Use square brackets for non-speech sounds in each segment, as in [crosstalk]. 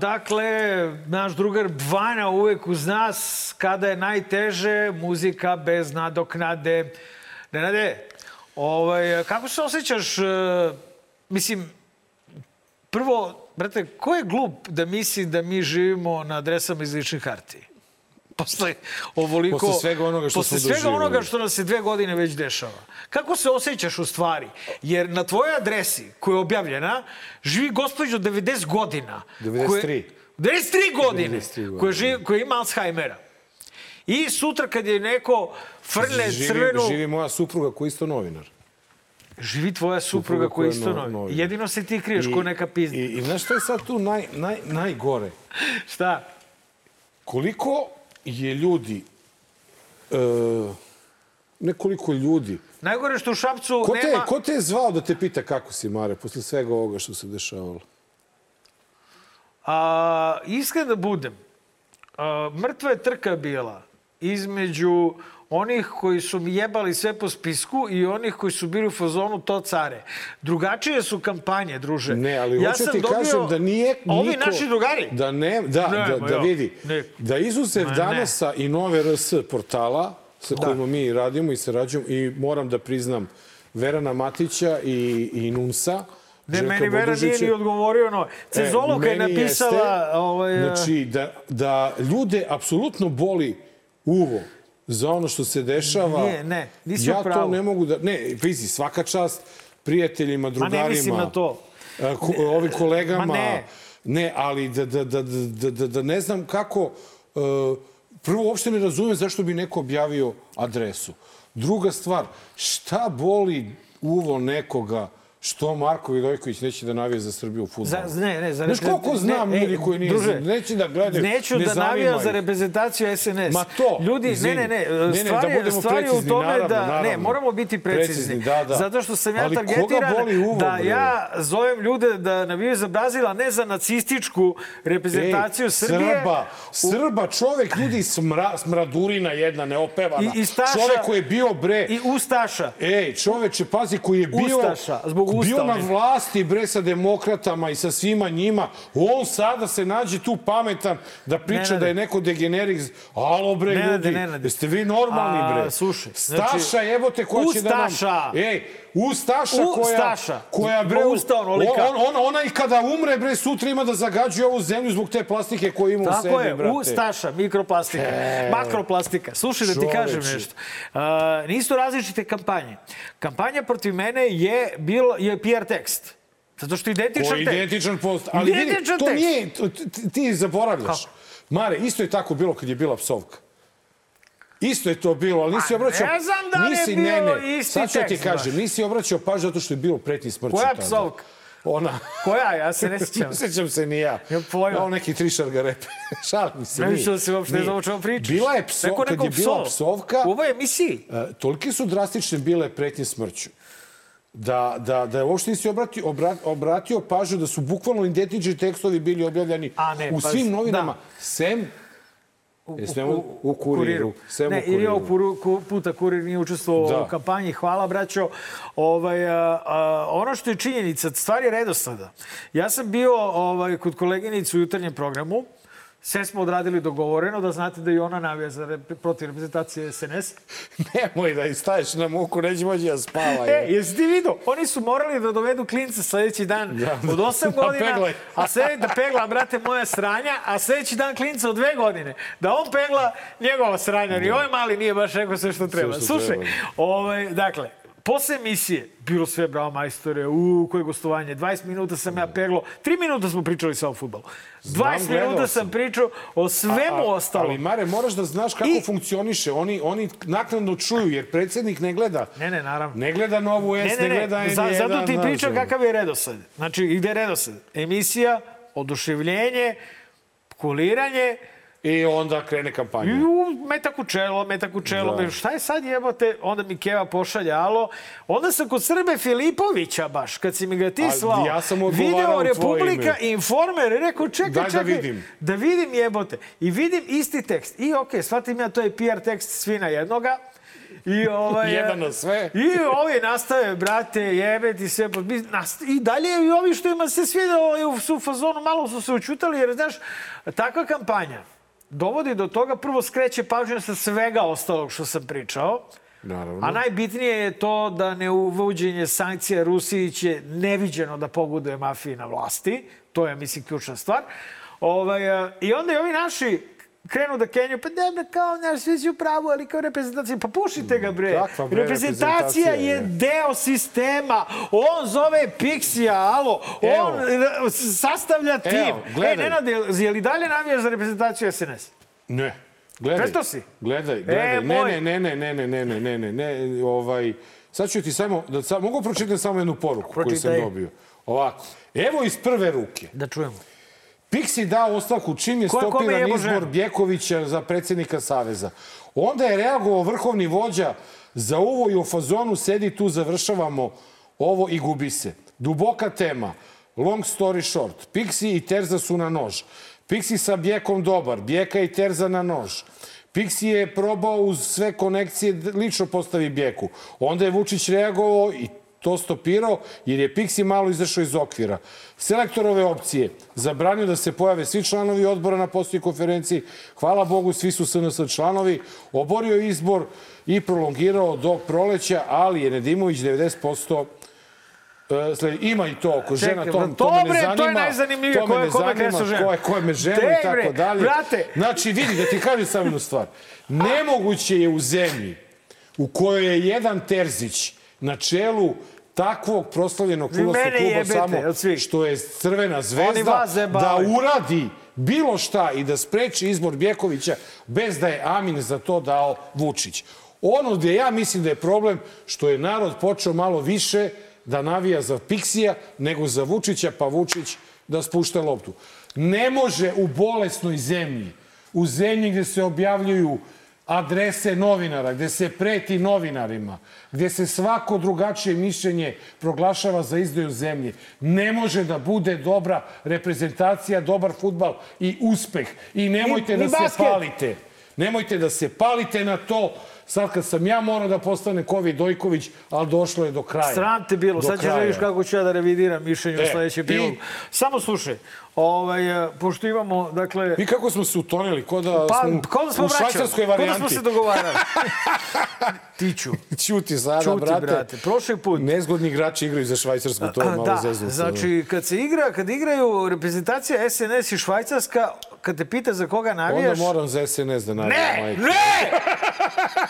dakle, naš drugar Vanja uvek uz nas, kada je najteže, muzika bez nadoknade. Nenade, ovaj, kako se osjećaš, e, mislim, prvo, brate, ko je glup da misli da mi živimo na adresama iz ličnih hartija? Posle ovoliko... Posle svega onoga što posle svega doživjeli. onoga što nas se dve godine već dešava. Kako se osjećaš u stvari? Jer na tvojoj adresi koja je objavljena živi gospođo 90 godina. 93. Koje, 93 godine. 93 godine. Koja, živi, koja ima Alzheimera. I sutra kad je neko frlje živi, crvenu... živi moja supruga koja je isto novinar. Živi tvoja supruga Supruga koja je isto no- novi. novinar. Jedino se ti kriješ ko neka pizda. I, I znaš šta je sad tu naj, naj, najgore? Šta? Koliko je ljudi, e, nekoliko ljudi, Najgore što u Šapcu ko te, nema... ko te je zvao da te pita kako si, Mare, posle svega ovoga što se dešavalo? A, iskren da budem, a, mrtva je trka bila između onih koji su mi jebali sve po spisku i onih koji su bili u fazonu to care. Drugačije su kampanje, druže. Ne, ali ja hoću ti dobio... kažem da nije Ovi niko... naši drugari? Da, ne, da, Ne, da, da vidi. ne. Da izuzev ne. danasa i nove RS portala sa Da. kojima mi radimo i sarađujemo i moram da priznam Verana Matića i, i Nunsa, Ne, Željka meni Vera nije Bodužića. ni odgovorio. No. Cezoloka je E, meni napisala... jeste, ovaj, Znači, da, da ljude apsolutno boli uvo za ono što se dešava. Nije, ne, nisi u ja to ne mogu da... Ne, vizi, svaka čast prijateljima, Ma drugarima. ne mislim na to. a, Ko, ovim kolegama. Ma ne. Ne, ali da, da, da, da, da, da ne znam kako... uh, prvo, uopšte ne razumem zašto bi neko objavio adresu. Druga stvar, šta boli uvo nekoga što Marko Vidojković neće da navije za Srbiju u futbolu? Za, ne, ne, za Znaš koliko znam ne, ljudi ej, koji nije, druže, neće da gledaju, Neću ne da ih. za reprezentaciju SNS. Ma to, Ljudi, izvini. ne, ne, ne, Ne, ne, stvari, da stvari u tome naravno, da, ne, naravno. moramo biti precizni. Precizni, da, da. Zato što sam ja Ali targetiran da bre? ja zovem ljude da navijaju za Brazil, a ne za nacističku reprezentaciju Ej, Srbije. Srba, Srba, čovek, ljudi, smra, smradurina jedna, neopevana. I, i Staša, Čovek koji je bio, bre, I Ustaša. Ej, čoveče, pazi, koji je bio, Ustaša, zbog usta bio na vlasti, bre, sa demokratama i sa svima njima. On sada se nađe tu pametan da priča Nenade. da je neko degenerik. Alo, bre, Nenade, ljudi, Nenade. jeste vi normalni, bre? A, slušaj, znači, Staša, jebote, ko će da nam... Ustaša. Ej, Ustaša koja... Ustaša. Koja, bre, Zbog usta onolika. on, on, ona i kada umre, bre, sutra ima da zagađuje ovu zemlju zbog te plastike koju ima u Tako sebi, je, brate. Ustaša, mikroplastika, makroplastika. Slušaj da ti kažem Čoveče. nešto. Uh, nisu različite kampanje. Kampanja protiv mene je, bil, je PR tekst. Zato što je identičan je tekst. identičan post. Ali vidi, Identičan to tekst. nije, to- ti, ti zaboravljaš. Kako? Mare, isto je tako bilo kad je bila psovka. Isto je to bilo, ali nisi A obraćao... ne znam da li je nisi, bio ne, ne, isti sad ću ti kažem, nisi obraćao pažnju zato što je bilo pretnji smrću Koja tada. psovka? Ona... Koja? Ja se ne sjećam. [laughs] Ne sećam se ni ja. Nemam pojma. Ovo neki trišar ga repe. [laughs] Šalim se. Ne nije. mislio da se uopšte ne znam o čemu pričaš. Bila je pso, Neko kad je bila psovka, U ovoj emisiji. E, tolike su drastične bile pretnje smrću da, da, da je uopšte nisi obratio, obra, obratio pažnju da su bukvalno identični tekstovi bili objavljani A, ne, u pa- svim novinama, da. sem E, smemo u kuriru. Sem ne, u kuriru. ili ovog puru- puta kurir nije učestvovao Da. u kampanji. Hvala, braćo. Ovaj, a, a, ono što je činjenica, stvar je redosleda. Ja sam bio ovaj, kod koleginice u jutarnjem programu. Sve smo odradili dogovoreno, da znate da i ona navija za rep, protiv reprezentacije SNS. [laughs] Nemoj da istaješ na muku, neće moći da spava. E, jesi ti vidio? Oni su morali da dovedu klinca sledeći dan Da, od 8 [laughs] da godina, peglaj. a slede, da pegla, brate, moja sranja, a sledeći dan klinca od dve godine. Da on pegla njegova sranja. Jer i ovaj mali nije baš rekao sve što treba. što Slušaj, treba. ovaj, dakle, posle emisije, bilo sve bravo majstore, u koje gostovanje, 20 minuta sam ja peglo, 3 minuta smo pričali samo o futbolu. 20 gledao minuta sam. pričao o svemu A- ostalom. Ali, Mare, moraš da znaš kako I- funkcioniše. Oni, oni naknadno čuju, jer predsjednik ne gleda. Ne, ne, naravno. Ne gleda Novu S, Ne, ne, ne, gleda N1. Za, zato ti pričam kakav je redosled. Znači, gde je redosled? Emisija, oduševljenje, kuliranje, i onda krene kampanja. I u, metak u čelo, metak u čelo. Da. Šta je sad jebote? Onda mi Keva pošalja alo. Onda sam kod Srbe Filipovića baš, kad si mi ga ti slao. ja sam Video Republika ime. Informer. I rekao, čekaj, Daj da čekaj. vidim. Da vidim jebote. I vidim isti tekst. I okej, shvatim ja, to je PR tekst svi na jednoga. I ovaj, [laughs] Jedan na sve. I ovi nastave, brate, jebe ti sve. pa I dalje i ovi što ima se svidelo su u fazonu, malo su se učutali, jer znaš, takva kampanja dovodi do toga, prvo skreće pažnju sa svega ostalog što sam pričao, Naravno. a najbitnije je to da ne uvođenje sankcija Rusiji će neviđeno da pogoduje mafiji na vlasti. To je, mislim, ključna stvar. Ovaj, a, I onda i ovi naši krenu da kenju, pa da, kao, znaš, svi su u pravu, ali kao reprezentacija. Pa pušite ga, bre. Kakva, bre, reprezentacija reprezentacija, je je. deo sistema. On zove Pixija, alo. Evo. On e, sastavlja tim. Evo, gledaj. E, Nenad, je, li dalje navijaš za reprezentaciju SNS? Ne. Gledaj. Prestao si? Gledaj, gledaj. E, ne, ne, ne, ne, ne, ne, ne, ne, ne, ne, ovaj... Sad ću ti samo, da sam, mogu pročitati samo jednu poruku koju sam Pročitaj. dobio. Ovako. Evo iz prve ruke. Da čujemo. Pixi dao ostavku čim je Ko- stopiran izbor? Bjekovića za predsjednika Saveza. Onda je reagovao vrhovni vođa za ovo i u fazonu sedi tu, završavamo ovo i gubi se. Duboka tema. Long story short. Pixi i Terza su na nož. Pixi sa Bjekom dobar. Bjeka i Terza na nož. Pixi je probao uz sve konekcije lično postavi Bjeku. Onda je Vučić reagovao i to stopirao jer je Pixi malo izašao iz okvira. Selektorove opcije zabranio da se pojave svi članovi odbora na postoji konferenciji. Hvala Bogu, svi su SNS članovi. Oborio izbor i prolongirao do proleća, ali je Nedimović 90% E, sled, ima i to oko žena, to, to me ne bre, to zanima. je najzanimljivije, ko je- kome zanima, kresu žene. Ko je, ko je me žena i tako dalje. brate. Znači, vidi, da ti kažem samo jednu stvar. Nemoguće je u zemlji u kojoj je jedan Terzić na čelu takvog proslavljenog mene kluba jebete samo što je Crvena zvezda da uradi bilo šta i da spreči izbor Bjekovića bez da je Amin za to dao Vučić. Ono gdje ja mislim da je problem što je narod počeo malo više da navija za Piksija nego za Vučića, pa Vučić da spušta loptu. Ne može u bolesnoj zemlji, u zemlji gdje se objavljuju adrese novinara, gdje se preti novinarima, gdje se svako drugačije mišljenje proglašava za izdaju zemlje, ne može da bude dobra reprezentacija, dobar futbal i uspeh. I nemojte Ni- da ni se basket. palite. Nemojte da se palite na to. Sad kad sam ja morao da postane Kovi Dojković, ali došlo je do kraja. Sram te bilo. Do Sad ćeš da vidiš kako ću ja da revidiram mišljenje u E, sledećem i- prilogu. Samo slušaj, ovaj, e, pošto imamo, dakle... Mi kako smo se utonili, ko da Pa, smo kao da smo u švajcarskoj Kao da varijanti. smo se dogovarali. [laughs] Tiću. Ćuti sada, Čuti, brate. brate. Prošli put. Nezgodni igrači igraju za Švajcarsku, to je malo da, zeznuto. znači, kad se igra, kad igraju reprezentacija SNS i Švajcarska, kad te pita za koga Onda navijaš... moram za SNS da navijam, Ne, majko. ne!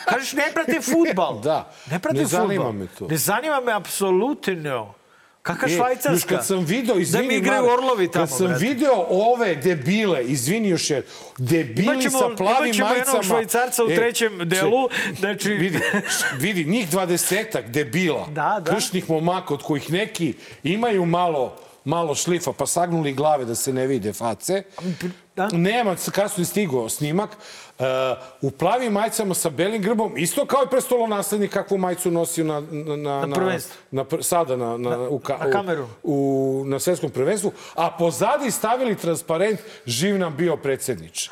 Kažeš, ne prate futbal. Da. Ne prate Ne futbal. zanima me to. Ne zanima me apsolutno. Kakva E, Švajcarska? Još kad sam video, izvini, Da mi igraju orlovi tamo, Kad sam brate. video ove debile, izvini još je, debili Imaćemo, sa plavim imaćemo majicama. jednog švajcarca u E, trećem če- delu. Znači, Vidi, vidi, njih dvadesetak debila, Da, da. kršnih momaka, od kojih neki imaju malo malo šlifa, pa sagnuli glave da se ne vide face. Da. Nema, kasno je stigao snimak. Uh, u plavim majicama sa belim grbom, isto kao i prestolonaslednik kakvu majicu nosio na, na, na, prvenstvu. na pr- sada na, na, u, ka, na kameru. U, u, na svetskom prvenstvu, a pozadi stavili transparent živ nam bio predsjednič.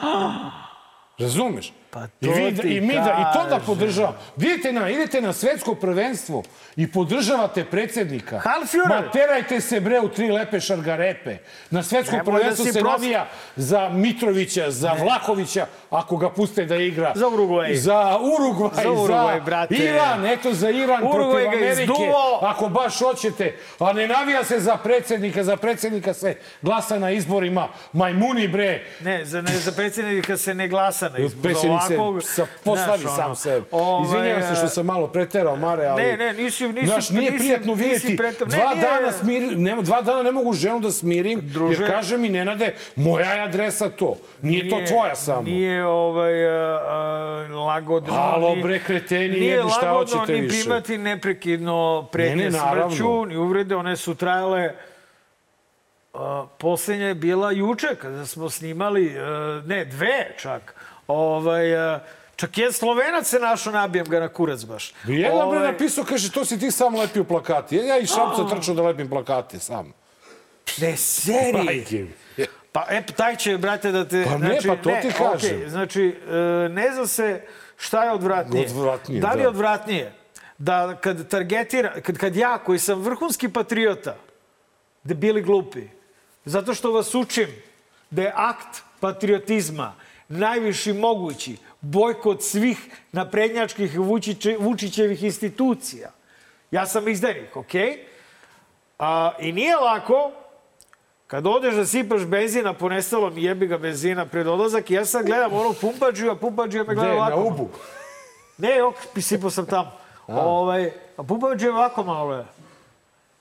[gasps] Razumeš? Pa I, to vi, ti I mi da, i to da podržavam. Vidite na, idete na svetsko prvenstvo i podržavate predsjednika. Halfjurer. Ma terajte se bre u tri lepe šargarepe. Na svetskom Nemoj da prvenstvu si se prost- navija za Mitrovića, za Vlahovića, ako ga puste da igra. Za Urugvaj. Za Urugvaj, Za Urugvaj, brate. Iran, eto za Iran Urugvaj protiv Amerike. izduvo. Ako baš hoćete. A ne navija se za predsjednika, za predsjednika se glasa na izborima. Majmuni bre, Ne, za, ne, za predsjednika se ne glasa na izbor. Predsjednik se ovakvog, sa, poslavi znaš, sam ono, sebe. ovaj, Izvinjavam se što e, sam malo preterao, Mare, ali... Ne, ne, nisi- nisi- Znaš, nije nisi- prijatno vidjeti. preterao. Ne, Dva, nije- dana smiri, ne, dva dana ne mogu ženu da smirim, Druže. jer kaže mi, Nenade, moja je adresa to. Nije, to tvoja samo. Nije ovaj, a, a, lagodno. Alo, ni- bre, kreteni, Nije jedni, šta lagodno hoćete ni više? primati neprekidno pretnje Ne, ne, smrću, ni uvrede, one su trajale a, posljednja je bila juče kada smo snimali, ne, dve čak. Ovaj, a, čak jedan Slovenac se našao, nabijem ga na kurac baš. Jedan bre Ovaj, napisao, kaže, to si ti sam lepio plakati. Ja i Šapca trčao da lepim plakate sam. Ne, seri. Majke. Pa, e, taj će, brate, da te... Pa ne, pa to ti kažem. okej, znači, e, ne zna se šta je odvratnije. Odvratnije, da li je da. odvratnije? Da kad targetira, kad, kad ja, koji sam vrhunski patriota, da bili glupi, zato što vas učim da je akt patriotizma najviši mogući bojkot svih naprednjačkih Vučiće, Vučićevih institucija. Ja sam izdajnik, okej? A, I nije lako kad odeš da sipaš benzina po nestalom jebi ga benzina pred odlazak i ja sad gledam onog pumpađiju, a pumpađija me gleda ovako. na ubu. Ne, ok, sipao sam tamo. Ovaj, a pumpađija ovako malo gleda.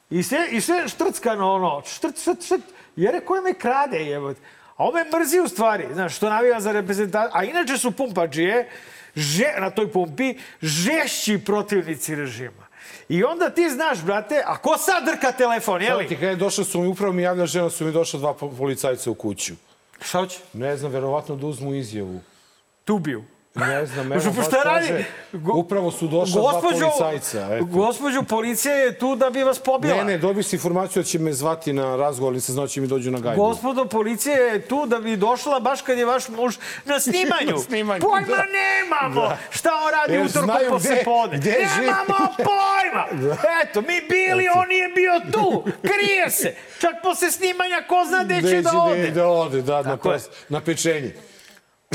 I sve, I sve štrckano ono, štrt, štrt, štrt. Jer je koje me krade, jebote. A on me mrzi u stvari, znaš, što navija za reprezentaciju. A inače su pumpađije, že, na toj pumpi, žešći protivnici režima. I onda ti znaš, brate, a ko sad drka telefon, jeli? ti, kada je došla su mi, upravo mi javlja žena, su mi došla dva po- policajca u kuću. Šta hoće? Ne znam, verovatno da uzmu izjavu. Tu ubiju. Ne znam, Pa evo, baš šta radi? kaže, upravo su došla dva policajca. Eto. Gospođo, policija je tu da bi vas pobila. Ne, ne, dobiš informaciju da će me zvati na razgovor, ali se zna da će mi dođu na gajbu. Gospodo, policija je tu da bi došla baš kad je vaš muž na snimanju. [laughs] Na snimanju, Pojma da. nemamo! Šta on radi Jer utorkom znaju posle gde- pode? gde živi. Nemamo [laughs] pojma! Eto, mi bili, on nije bio tu. Krije se. Čak posle snimanja ko zna gde će da ode. Da ode, da, na, Tako je. pes, na pečenje.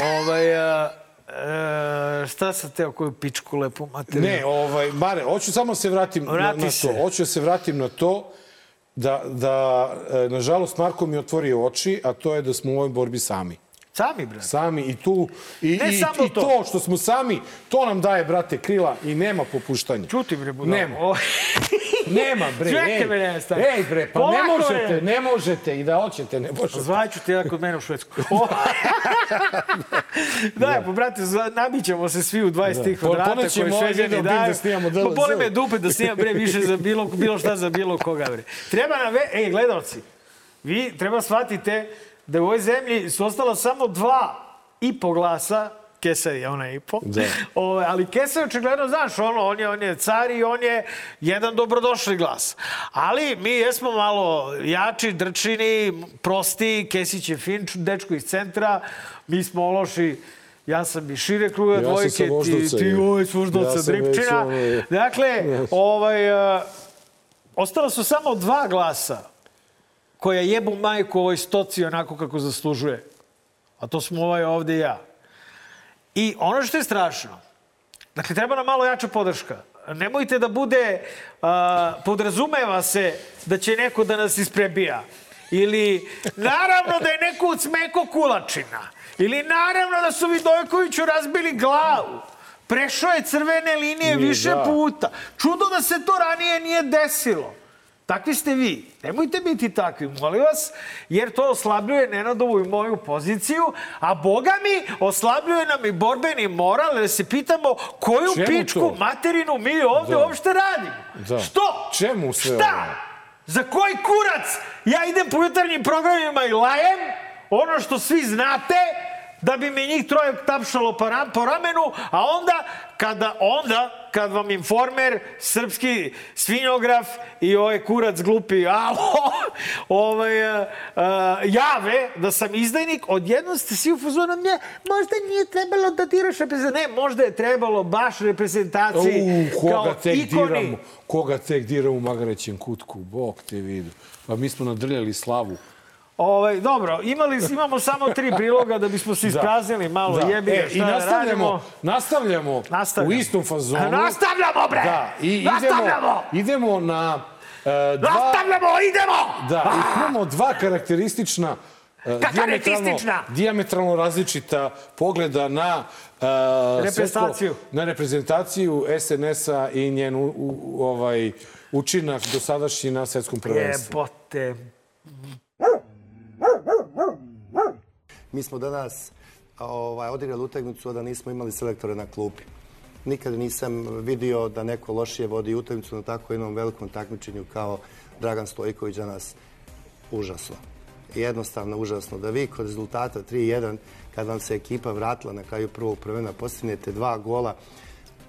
Ovaj, a, e, šta sam teo koju pičku lepu materiju? Ne, ovaj, Mare, hoću samo se vratim na, Vrati na se. to. Hoću da se vratim na to da, da e, nažalost, Marko mi je otvorio oči, a to je da smo u ovoj borbi sami. Sami, bre. Sami i tu, i, Ne i, samo i to. to što smo sami, to nam daje, brate, krila i nema popuštanja. Čuti, bre, budalo. Nema. Nema, bre, Čekaj, ej, bre, ne, stani. ej, bre, pa ne Polako, možete, bre. ne možete i da hoćete, ne možete. Zvaću te ja kod mene u Švedsku. [laughs] [laughs] Da, pa brate, nabićemo se svi u 20 Da. tih kvadrata ponećemo koje ovaj šveđani bit daju. da snimamo Pa DLZ. boli me dupe da snimam bre više za bilo, bilo šta za bilo koga bre. Treba na ve... Ej, gledalci, vi treba shvatite da u ovoj zemlji su ostala samo dva i po glasa Kesar je ona i po. Da. [laughs] Ove, ali Kesar očigledno, znaš, ono, on je, on je car i on je jedan dobrodošli glas. Ali mi jesmo malo jači, drčini, prosti, Kesić je fin, dečko iz centra, mi smo ološi, ja sam iz šire kruga Ja dvojke, ti, ti je. ovaj s Voždovca, Ja Dripčina. [laughs] ovaj, Dakle, ovaj, uh, ostala su samo dva glasa koja jebu majku ovoj stoci onako kako zaslužuje. A to smo ovaj ovde i ja. I ono što je strašno, dakle, treba nam malo jača podrška. Nemojte da bude, a, podrazumeva se da će neko da nas isprebija. Ili, naravno da je neko od smeko kulačina. Ili, naravno da su Vidojkoviću razbili glavu. Prešao je crvene linije Nije, više da. puta. Čudo da se to ranije nije desilo. Takvi ste vi. Nemojte biti takvi, molim vas, jer to oslabljuje Nenadovu i moju poziciju, a Boga mi oslabljuje nam i borbeni moral, jer se pitamo koju Čemu pičku to? materinu mi ovde Da. uopšte radimo. Da. Što? Čemu sve Šta? ovo? Za koji kurac ja idem po jutarnjim programima i lajem ono što svi znate, da bi mi njih troje tapšalo po, ram, po ramenu, a onda, kada, onda, kad vam informer, srpski svinjograf i ovaj kurac glupi alo, [laughs] ovaj, a, a, jave da sam izdajnik, odjednom ste svi u fazonu, ne, možda nije trebalo da diraš reprezentaciju. Ne, možda je trebalo baš reprezentaciji U, koga kao tek ikoni. diramo, koga tek diramo u Magarećem kutku, bog te vidu. Pa mi smo nadrljali slavu. Ovaj, dobro, imali, imamo samo tri [laughs] priloga da bismo se ispraznili malo, Da. jebi E, I da nastavljamo, radimo. nastavljamo, Nastavljamo. u istom fazonu. Nastavljamo, bre! Da, i idemo, Nastavljamo! idemo na e, dva... Nastavljamo, idemo! Da, i imamo dva karakteristična e, Karakteristična! diametralno, diametralno različita pogleda na e, Reprezentaciju. svetsko- na reprezentaciju SNS-a i njen u, u, ovaj učinak dosadašnji na svetskom prvenstvu. Jebote. Mi smo danas ovaj, odigrali utakmicu, a da nismo imali selektore na klupi. Nikada nisam vidio da neko lošije vodi utakmicu na tako jednom velikom takmičenju kao Dragan Stojković danas. užasno. Jednostavno užasno. Da vi kod rezultata 3-1, kad vam se ekipa vratila na kraju prvog prvena, postignete dva gola,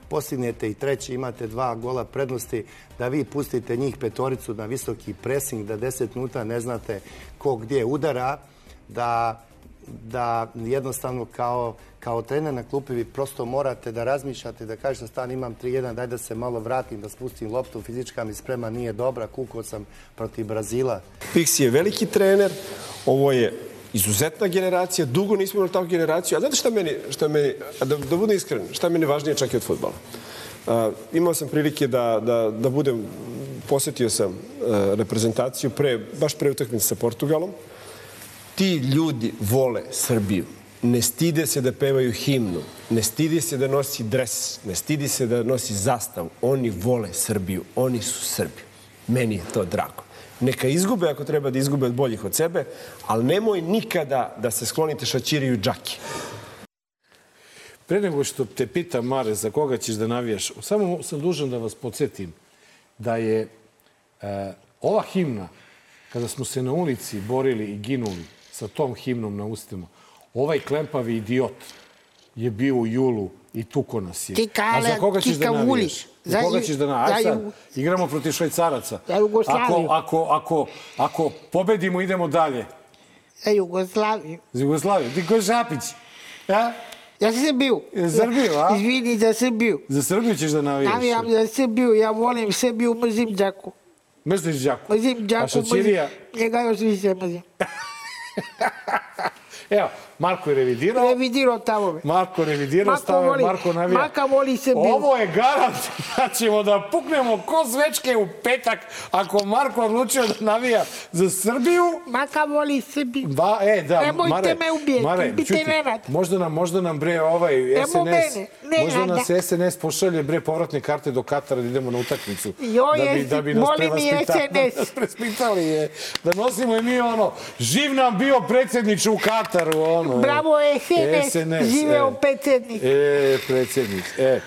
postignete i treći, imate dva gola prednosti, da vi pustite njih petoricu na visoki presing, da 10 minuta ne znate ko gdje udara, da da jednostavno kao, kao trener na klupi vi prosto morate da razmišljate, da kažete stan imam 3-1, daj da se malo vratim, da spustim loptu, fizička mi sprema nije dobra, kuko sam protiv Brazila. Pixi je veliki trener, ovo je izuzetna generacija, dugo nismo imali takvu generaciju, a znate šta meni, šta meni da, da budem iskren, šta meni važnije čak i od futbala? Uh, imao sam prilike da, da, da budem, posetio sam uh, reprezentaciju pre, baš pre utakmice sa Portugalom. Ti ljudi vole Srbiju. Ne stide se da pevaju himnu, ne stidi se da nosi dres, ne stidi se da nosi zastavu. Oni vole Srbiju, oni su Srbi. Meni je to drago. Neka izgube ako treba da izgube od boljih od sebe, ali nemoj nikada da se sklonite šaćiriju džaki. Pre nego što te pitam, Mare, za koga ćeš da navijaš, samo sam dužan da vas podsjetim da je e, ova himna, kada smo se na ulici borili i ginuli sa tom himnom na ustima, ovaj klempavi idiot je bio u julu i tuko nas je. Ti kale, A za koga ćeš da kika navijaš? Za koga ćeš da navijaš? Sad, igramo protiv švajcaraca. Za Jugoslaviju. Ako, ako, ako, ako pobedimo, idemo dalje. Za Jugoslaviju. Za Jugoslaviju. Ti ko Šapić? Ja? Za Srbiju. Za Srbiju, a? Izvini, za Srbiju. Za Srbiju ćeš da navijaš? Navijam za Srbiju, ja volim Srbiju, mrzim Đaku. Mrzliš Đaku? Mrzim A Đaku, mrzim. Šačirija? Njega još više mrzim. [laughs] Evo, Marko je revidirao. Revidirao tavove. Marko revidirao stave, Marko navija. Marka voli Srbiju. Ovo je garant da ćemo da puknemo ko svečke u petak ako Marko odlučio da navija za Srbiju. Maka voli Srbiju. Ba, e, da, Nemojte Mare, me ubijeti, Mare, čuti, Nenad. možda nam, možda nam bre ovaj SNS, mene, ne, možda Nenada. nas SNS pošalje bre povratne karte do Katara da idemo na utakmicu. Joj, da bi, da bi nas molim i prevaspitali, da SNS. nas prevaspitali je. Da nosimo i mi ono, živ nam bio predsjednič u Kataru, ono. Bravo SNS, živeo e. predsjednik. E, predsjednik, e.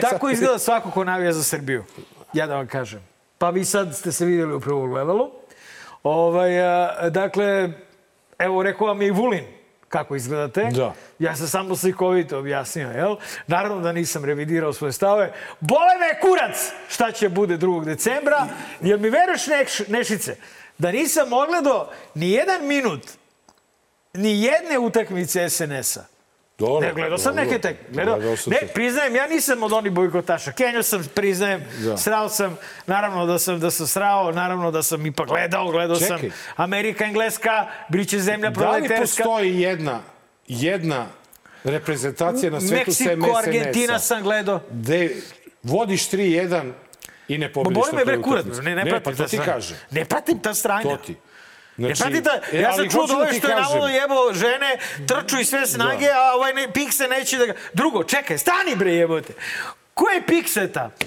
Tako izgleda svako ko navija za Srbiju. Ja da vam kažem. Pa vi sad ste se vidjeli u prvom gledalu. Ovaj, a, dakle, evo rekao vam je i Vulin kako izgledate. Da. Ja sam samo slikovito objasnio, jel? Naravno da nisam revidirao svoje stave. Bole me kurac šta će bude 2. decembra. Jel mi veruješ Neš, Nešice da nisam ogledao ni jedan minut ni jedne utakmice SNS-a. Dobro, Ne, gledao sam dobro. neke tek. Gledao. Gledao sam Ne, te. priznajem, ja nisam od onih bojkotaša. Kenjo sam, priznajem, Da. srao sam, naravno da sam, da sam srao, naravno da sam ipak gledao, gledao sam Čekaj. Amerika, Engleska, Briće zemlja Da li proleterska. postoji jedna, jedna reprezentacija na svetu sem Meksiko, Argentina SNS-a? sam gledao. Gde vodiš 3-1 i ne pobediš na kurac, utakmici. ne, ne, ne, pratim pa ta to ti kaže. Ne pratim ta stranja. To ti. Znači, ta, e, ja ali sam čuo da ti što je navodno jebo žene, trču i sve snage, Da. a ovaj ne, Pikse neće da ga... Drugo, čekaj, stani bre jebote. Ko je Pikseta? Ko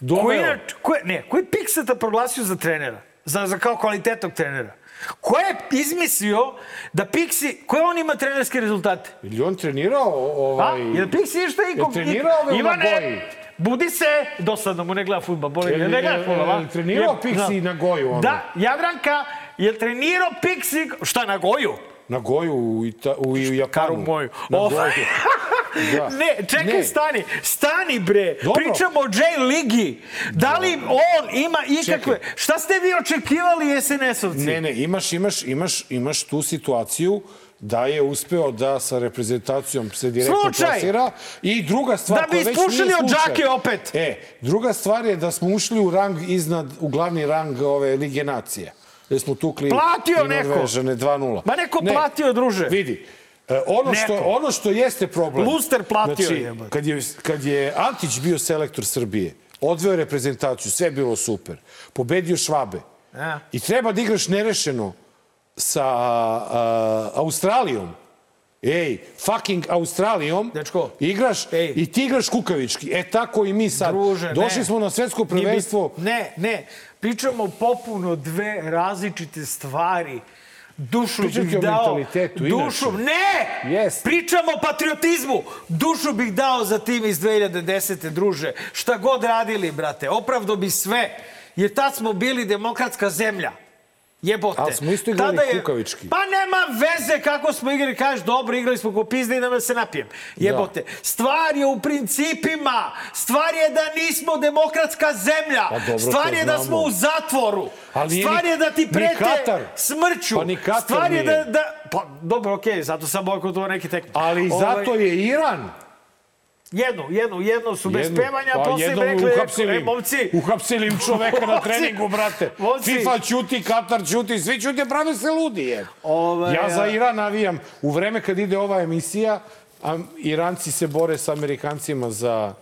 Doveo. je, inač- ko je, ne, ko je Pikseta proglasio za trenera? Za, za kao kvalitetnog trenera? Ko je izmislio da Pixi... Koje on ima trenerske rezultate? Ili on trenirao o- A? ovaj... Jel Pixi išta i... Je trenirao Nagoji? Ivane, budi se, dosadno mu ne gleda futbol, boli, ne gleda futbol, a? trenirao Pixi da. na Goju, ono? Da, Jadranka, je trenirao Pixi... Šta, na Goju? Na Goju u, Ita, u, u Japanu. Karu moju. Na O, Goju. [laughs] Da. Ne, čekaj, Ne. stani. Stani, bre. Dobro. Pričamo o J Ligi. Da li on ima ikakve... Čekaj. Šta ste vi očekivali SNS-ovci? Ne, ne, imaš, imaš, imaš, imaš tu situaciju da je uspeo da sa reprezentacijom se direktno Slučaj. plasira. I druga stvar Da bi ispušili od džake opet. E, druga stvar je da smo ušli u rang iznad, u glavni rang ove Lige nacije. Gde smo tukli Platio neko. Norvežane 2-0. Ma neko platio, druže. Vidi, e, ono što, Neko. ono što jeste problem... Luster platio, znači, jebote. kad je, kad je Antić bio selektor Srbije, odveo reprezentaciju, sve je bilo super. Pobedio Švabe. Ja. I treba da igraš nerešeno sa a, Australijom. Ej, fucking Australijom. Dečko. Igraš Ej. i ti igraš kukavički. E tako i mi sad. Druže, Došli ne. smo na svetsko prvenstvo. Ne, ne. Pričamo popuno dve različite stvari. Dušu bih dao... Dušu, inače. ne! Jeste. Pričamo o patriotizmu. Dušu bih dao za tim iz 2010. druže. Šta god radili, brate. Opravdo bi sve. Jer tad smo bili demokratska zemlja. Jebote. Ali smo isto igrali Tada kukavički. Pa nema veze kako smo igrali. Kažeš, dobro, igrali smo ko pizde i da se napijem. Jebote. Stvar je u principima. Stvar je da nismo demokratska zemlja. Pa dobro, Stvar je da znamo. smo u zatvoru. Ali Stvar ni- je da ti prete Katar. smrću. Pa ni Katar Stvar je nije. da, da... Pa, dobro, okej, zato sam bojkotovao neki tekme. Ali zato je Iran Jednu, jednu, jednu su bez Jednu. pevanja, Pa posle im rekli, uhapsili e, momci, Uhapsili im čoveka na treningu, brate. Momci. FIFA ćuti, Katar ćuti, svi ćute, prave se ludi, je. Ovaj, ja za a- Iran navijam. U vreme kad ide ova emisija, Iranci se bore sa Amerikancima za,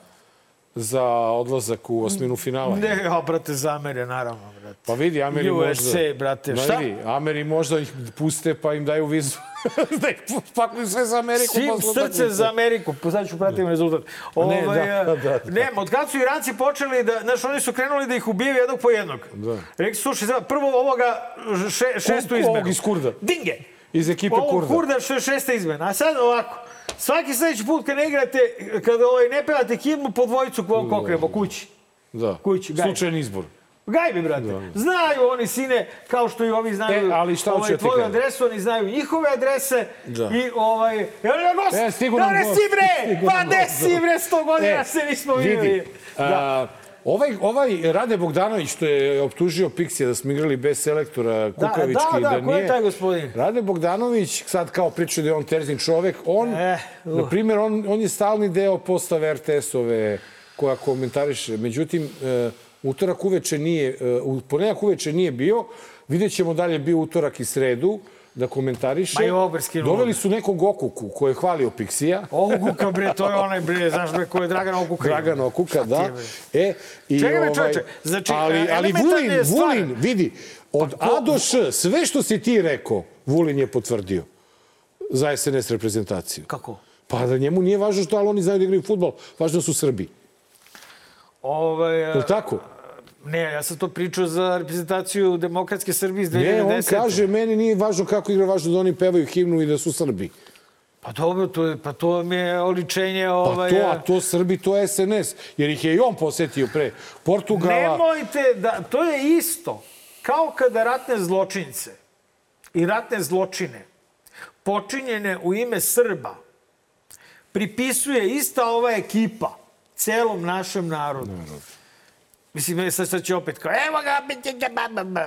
za odlazak u osminu finala. Ne, ja, brate, zamere, naravno, brate. Pa vidi, Ameri USA, možda... brate, Ma šta? Vidi, Ameri možda ih puste pa im daju vizu. [laughs] da ih spakuju sve za Ameriku. Svim posle srce za Ameriku. Pa Sad ću pratim rezultat. Ne, Ovaj, da, da, da. Nema, od kad su Iranci počeli da, znaš, oni su krenuli da ih ubijaju jednog po jednog. Da. Rekli su, slušaj, prvo ovoga še, šestu Ovog izmenu. iz Kurda. Dinge! Iz ekipe Ovo Kurda. Kurda što je šesta izmena. A sad ovako, svaki sledeći put kad ne igrate, kada ovaj, ne pevate himnu, po dvojicu ko kokremo kući. Da. Kući, gaj. Slučajen izbor. Gajbi, brate. Znaju oni, sine, kao što i ovi znaju E, ali šta ovaj, da tvoju adresu, oni znaju njihove adrese Da. i ovaj... Evo je gost! E, stigu da, nam gost, si bre! [laughs] Pa gost, si da. bre, sto godina se nismo vidi, a, ovaj, ovaj Rade Bogdanović što je optužio Pixija da smo igrali bez selektora Kukavički. da, da, ko je nije- taj gospodin? Rade Bogdanović, sad kao priča da je on terzin čovek, on, Eh, uh. na primjer, on, on je stalni deo postave RTS-ove koja komentariše. Međutim, e, utorak uveče nije, e, u uveče nije bio, vidjet ćemo da li je bio utorak i sredu da komentariše. Ma i skinuo. Doveli su nekog okuku koji je hvalio Pixija. Okuka, bre, to je onaj, bre, znaš, bre, ko je Dragan Okuka. Dragan Okuka, da. E, i Čekaj me, ovaj, čoveče, znači, ali, ali elementarna Vulin, Vulin, vidi, od A do Š, sve što si ti rekao, Vulin je potvrdio za SNS reprezentaciju. Kako? Pa da njemu nije važno što, ali oni znaju da igraju futbol, važno su Srbi. Ovaj, Je li tako? Ne, ja sam to pričao za reprezentaciju Demokratske Srbije iz 2010. Ne, on kaže, meni nije važno kako igra, važno da oni pevaju himnu i da su Srbi. Pa dobro, to je, pa to mi je oličenje Pa ovaj... to, a to Srbi, to je SNS. Jer ih je i on posetio pre Portugala. Nemojte da... To je isto. Kao kada ratne zločince i ratne zločine počinjene u ime Srba pripisuje ista ova ekipa celom našem narodu. Mislim, ne, sad, sad će opet kao, evo ga,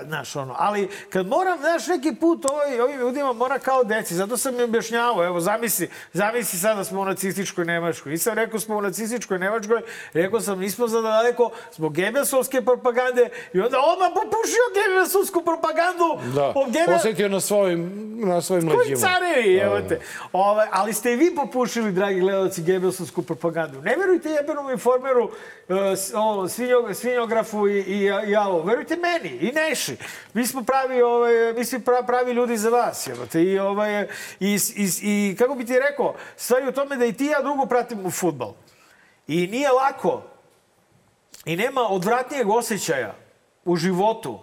znaš, ono. Ali kad moram, znaš, neki put ovaj, ovim ljudima mora kao deci. Zato sam mi objašnjavao, evo, zamisli, zamisli sad da smo u nacističkoj Nemačkoj. Nisam rekao smo u nacističkoj Nemačkoj, rekao sam nismo za daleko zbog Gebelsovske propagande i onda odmah popušio Gebelsovsku propagandu. Da, Gebel- posetio na svojim, na svojim koji leđima. carevi, evo te. Ovaj, ali ste i vi popušili, dragi gledalci, Gebelsovsku propagandu. Ne verujte jebenom informeru, uh, s- o, svinjog, svinjografu i, i, i jalo. Verujte meni i Neši. Mi smo pravi, ovaj, mi smo pra- pravi ljudi za vas. Evo te. I, ovaj, i, i, I kako bi ti rekao, stvar je u tome da i ti i ja dugo pratimo futbal. I nije lako i nema odvratnijeg osjećaja u životu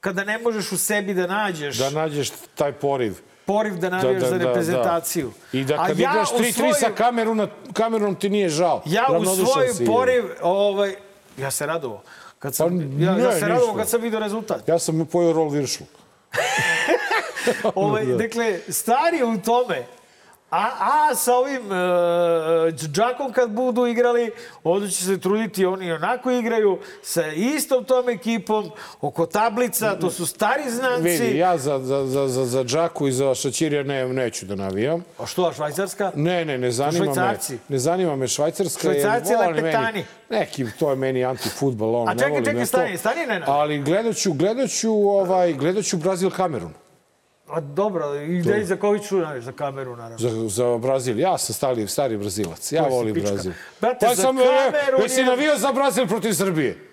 kada ne možeš u sebi da nađeš Da nađeš taj poriv. poriv da navijaš za reprezentaciju. I da A kad ja igraš u 3-3 svoj- sa Kameruna, Kamerunom ti nije žao. Ja u svoj poriv, ovaj, ja se radovao. Kad sam, Pa ja, ja ne, se radovao ništa. kad sam vidio rezultat. Ja sam pojao rol viršlu. [laughs] Ovaj, [laughs] Dakle, stvar je u tome. A, a sa ovim uh, džakom kad budu igrali, onda će se truditi, oni onako igraju sa istom tom ekipom, oko tablica, to su stari znanci. Vidi, ja za, za, za, za, za Džaku i za Šačirija ne, neću da navijam. A što, a Švajcarska? Ne, ne, ne zanima me. Ne zanima me Švajcarska. Švajcarci volim lepetani. Meni, neki, to je meni antifutbol, ono, A ne čekaj, volim čekaj, to. stani, stani, Nenad. Ali gledat ću, gledat ću, ovaj, gledat ću Brazil Kamerun. A, dobro, i da za ću naviš, za kameru, naravno. Za, za Brazil. Ja sam stari, stari Brazilac. Ja Koji si volim? Brazil. Brate, pa za sam, Kamerun jesi je- navio za Brazil protiv Srbije?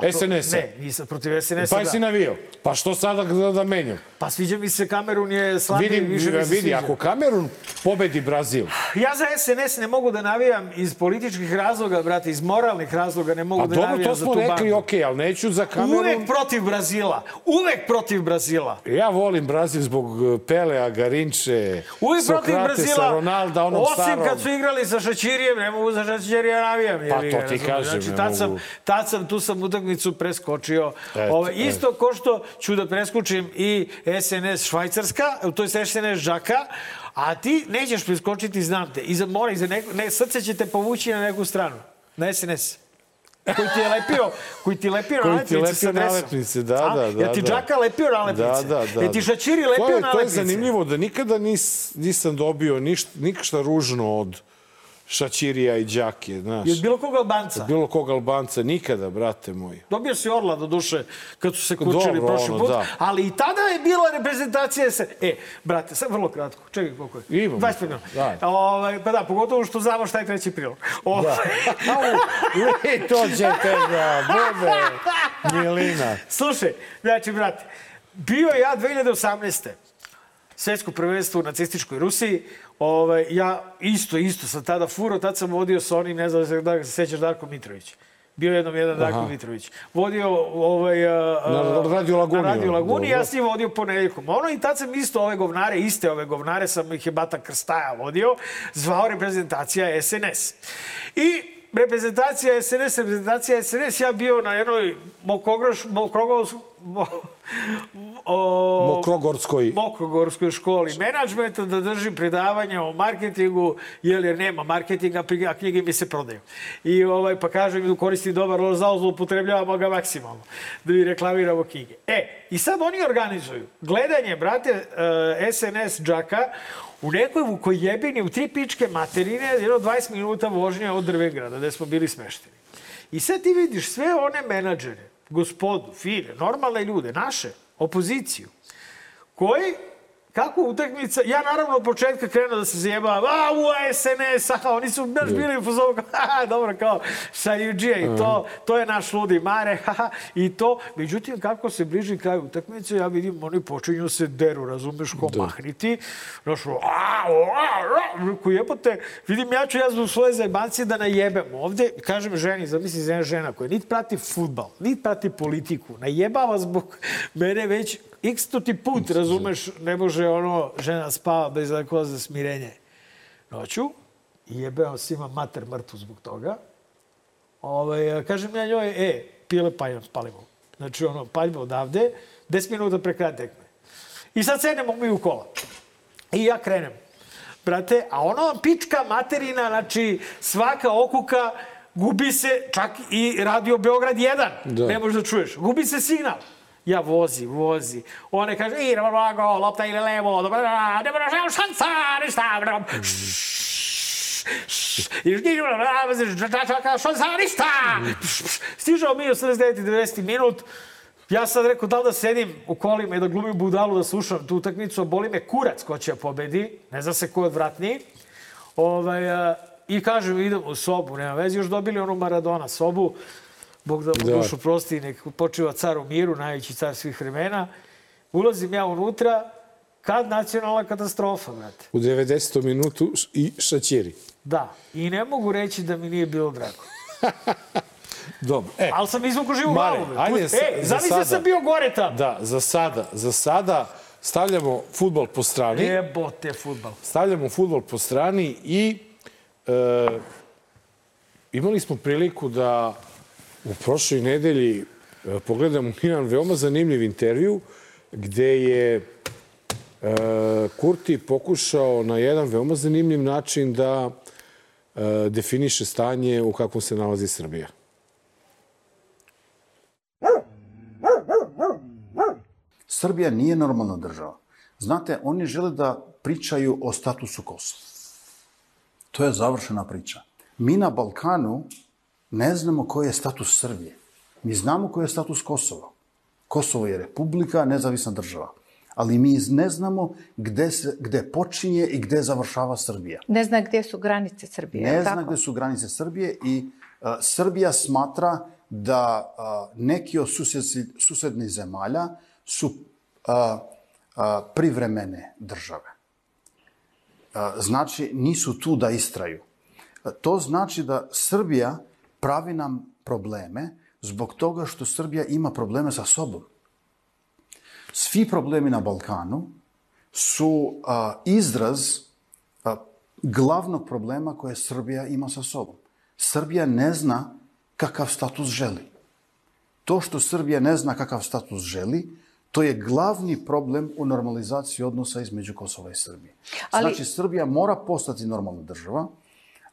Pa to- SNS-a. Ne, nisam protiv SNS-a. Pa da. si navio. Pa što sada da, da menjam? Pa sviđa mi se, Kamerun je slabiji, Vidi, više mi se vidi, sviđa. ako Kamerun pobedi Brazil, Ja za SNS ne mogu da navijam iz političkih razloga, brate, iz moralnih razloga ne mogu pa da dobro, navijam to za smo tu rekli, bandu. okej, ali neću za Kamerun. Uvek protiv Brazila. Uvek protiv Brazila. Ja volim Brazil zbog uh, Pelea, Garinče, Uvek protiv Sokratesa, Brazila. Ronalda, onog Osim starom. kad su igrali sa Šačirijem, ne mogu za Šačirija navijam. Pa to ti kažem, Znači, ne tad sam, mogu. tad sam, tu sam utakmicu utakmicu preskočio. Eto, Ovaj, isto ko što ću da preskočim i SNS Švajcarska, to je SNS Žaka, a ti nećeš preskočiti, znam te. Iza, mora, iza neko, ne, srce će te povući na neku stranu. Na SNS. Koji ti je lepio, koji ti je lepio Koji ti je nalepnice lepio nalepnice, da, A? da, da, Ja ti da. Džaka lepio nalepnice. Da, da, da. Ja ti da. Šačiri to lepio je, nalepnice. To je zanimljivo da nikada nis, nisam dobio ništa, ništa ružno od Šačirija i Đake, znaš. Od bilo kog Albanca. Bilo kog Albanca, nikada, brate moj. Dobio si Orla do duše kad su se kučili prošli ono, put, da. ali i tada je bila reprezentacija se. E, brate, sad vrlo kratko. Čekaj koliko je. Imamo. 25 minuta. Daj. Ovaj, pa da, pogotovo što znamo šta je treći prilog. Ovaj, [laughs] Vi to ćete da bude, Milina. Slušaj, znači, brate, bio ja 2018. svetsko prvenstvo u nacističkoj Rusiji. Ovaj, ja isto, isto sam tada furo, tad sam vodio sa onim, ne znam da se sećaš Darko Mitrović. Bio jednom jedan Darko Mitrović. Vodio ovaj, a, a, Na Radio Laguni, Na Radio Laguni, ja dobro. s njim vodio ponedeljkom. Ono i tad sam isto ove govnare, iste ove govnare, sam ih je Bata Krstaja vodio, zvao reprezentacija SNS. I reprezentacija SNS, reprezentacija SNS, ja bio na jednoj mokrogoš, mo, o, Mokrogorskoj. Mokrogorskoj školi menadžmenta da držim predavanja o marketingu, jer, jer nema marketinga, a knjige mi se prodaju. I ovaj, pa kažem, koristi dobar lozao, zloupotrebljavamo ga maksimalno, da mi reklamiramo knjige. E, i sad oni organizuju gledanje, brate, SNS džaka u nekoj vukojebini, u tri pičke materine, jedno 20 minuta vožnje od Drvegrada, gde smo bili smešteni. I sad ti vidiš sve one menadžere, gospodu, fine, normalne ljude, naše, opoziciju, koji, kako utakmica, ja naravno od početka krenuo da se zajebavam, a u SNS, aha, oni su baš bili u fazonu, [laughs] dobro, kao, sa UG, i to, to je naš ludi Mare, haha, i to. Međutim, kako se bliži kraj utakmice, ja vidim, oni počinju se deru, razumeš, ko mahniti, znaš, a, a, a, ko jebote, vidim, ja ću ja zbog svoje zajebancije da najebem ovde, kažem ženi, zamisli žena koja niti prati futbal, niti prati politiku, najebava zbog mene već x ti put, razumeš, ne može ono, žena spava bez alkohola za smirenje. Noću, i jebeo svima mater mrtvu zbog toga. Ovaj, kažem ja njoj, e, pile paljam, palimo. Znači, ono, paljimo odavde, 10 minuta pre kraja tekme. I sad sednemo mi u kola. I ja krenem. Brate, a ono pička materina, znači svaka okuka, gubi se čak i radio Beograd 1. Da. Ne možeš da čuješ. Gubi se signal. Ja vozi, vozi. One kaže, idemo blago, lopta ili levo, dobro, ne možeš, šansa, ništa, šansa, ništa. Stižao mi u 79. 90. minut, Ja sad rekao da li da sedim u kolima i da glumim budalu da slušam tu utakmicu, a boli me kurac ko će pobedi, ne zna se ko je odvratniji. Ovaj, I kažem, idem u sobu, nema veze, još dobili onu Maradona sobu, Bog da mu Da. dušu prosti, nek počiva car u miru, najveći car svih vremena. Ulazim ja unutra, kad nacionalna katastrofa, brate. U 90. minutu i Šačiri. Da, i ne mogu reći da mi nije bilo drago. [laughs] Dobro. E, Ali sam izvuku živu Mare, glavu. ajde e, sa- za zamisli sada. sam bio gore tamo. da, za sada, za sada stavljamo futbol po strani. Jebote futbal. stavljamo futbol po strani i e, imali smo priliku da u prošloj nedelji e, pogledamo jedan veoma zanimljiv intervju gde je e, Kurti pokušao na jedan veoma zanimljiv način da e, definiše stanje u kakvom se nalazi Srbija. Srbija nije normalna država. Znate, oni žele da pričaju o statusu Kosova. To je završena priča. Mi na Balkanu ne znamo koji je status Srbije. Mi znamo koji je status Kosova. Kosovo je republika, nezavisna država. Ali mi ne znamo gde, se, gde počinje i gde završava Srbija. Ne zna gdje su granice Srbije. Ne zna tako? gde su granice Srbije i a, Srbija smatra da a, neki od susedsi, susednih zemalja su a, a, privremene države. A, znači, nisu tu da istraju. A, to znači da Srbija pravi nam probleme zbog toga što Srbija ima probleme sa sobom. Svi problemi na Balkanu su a, izraz a, glavnog problema koje Srbija ima sa sobom. Srbija ne zna kakav status želi. To što Srbija ne zna kakav status želi, to je glavni problem u normalizaciji odnosa između Kosova i Srbije. Ali- Znači, Srbija mora postati normalna država,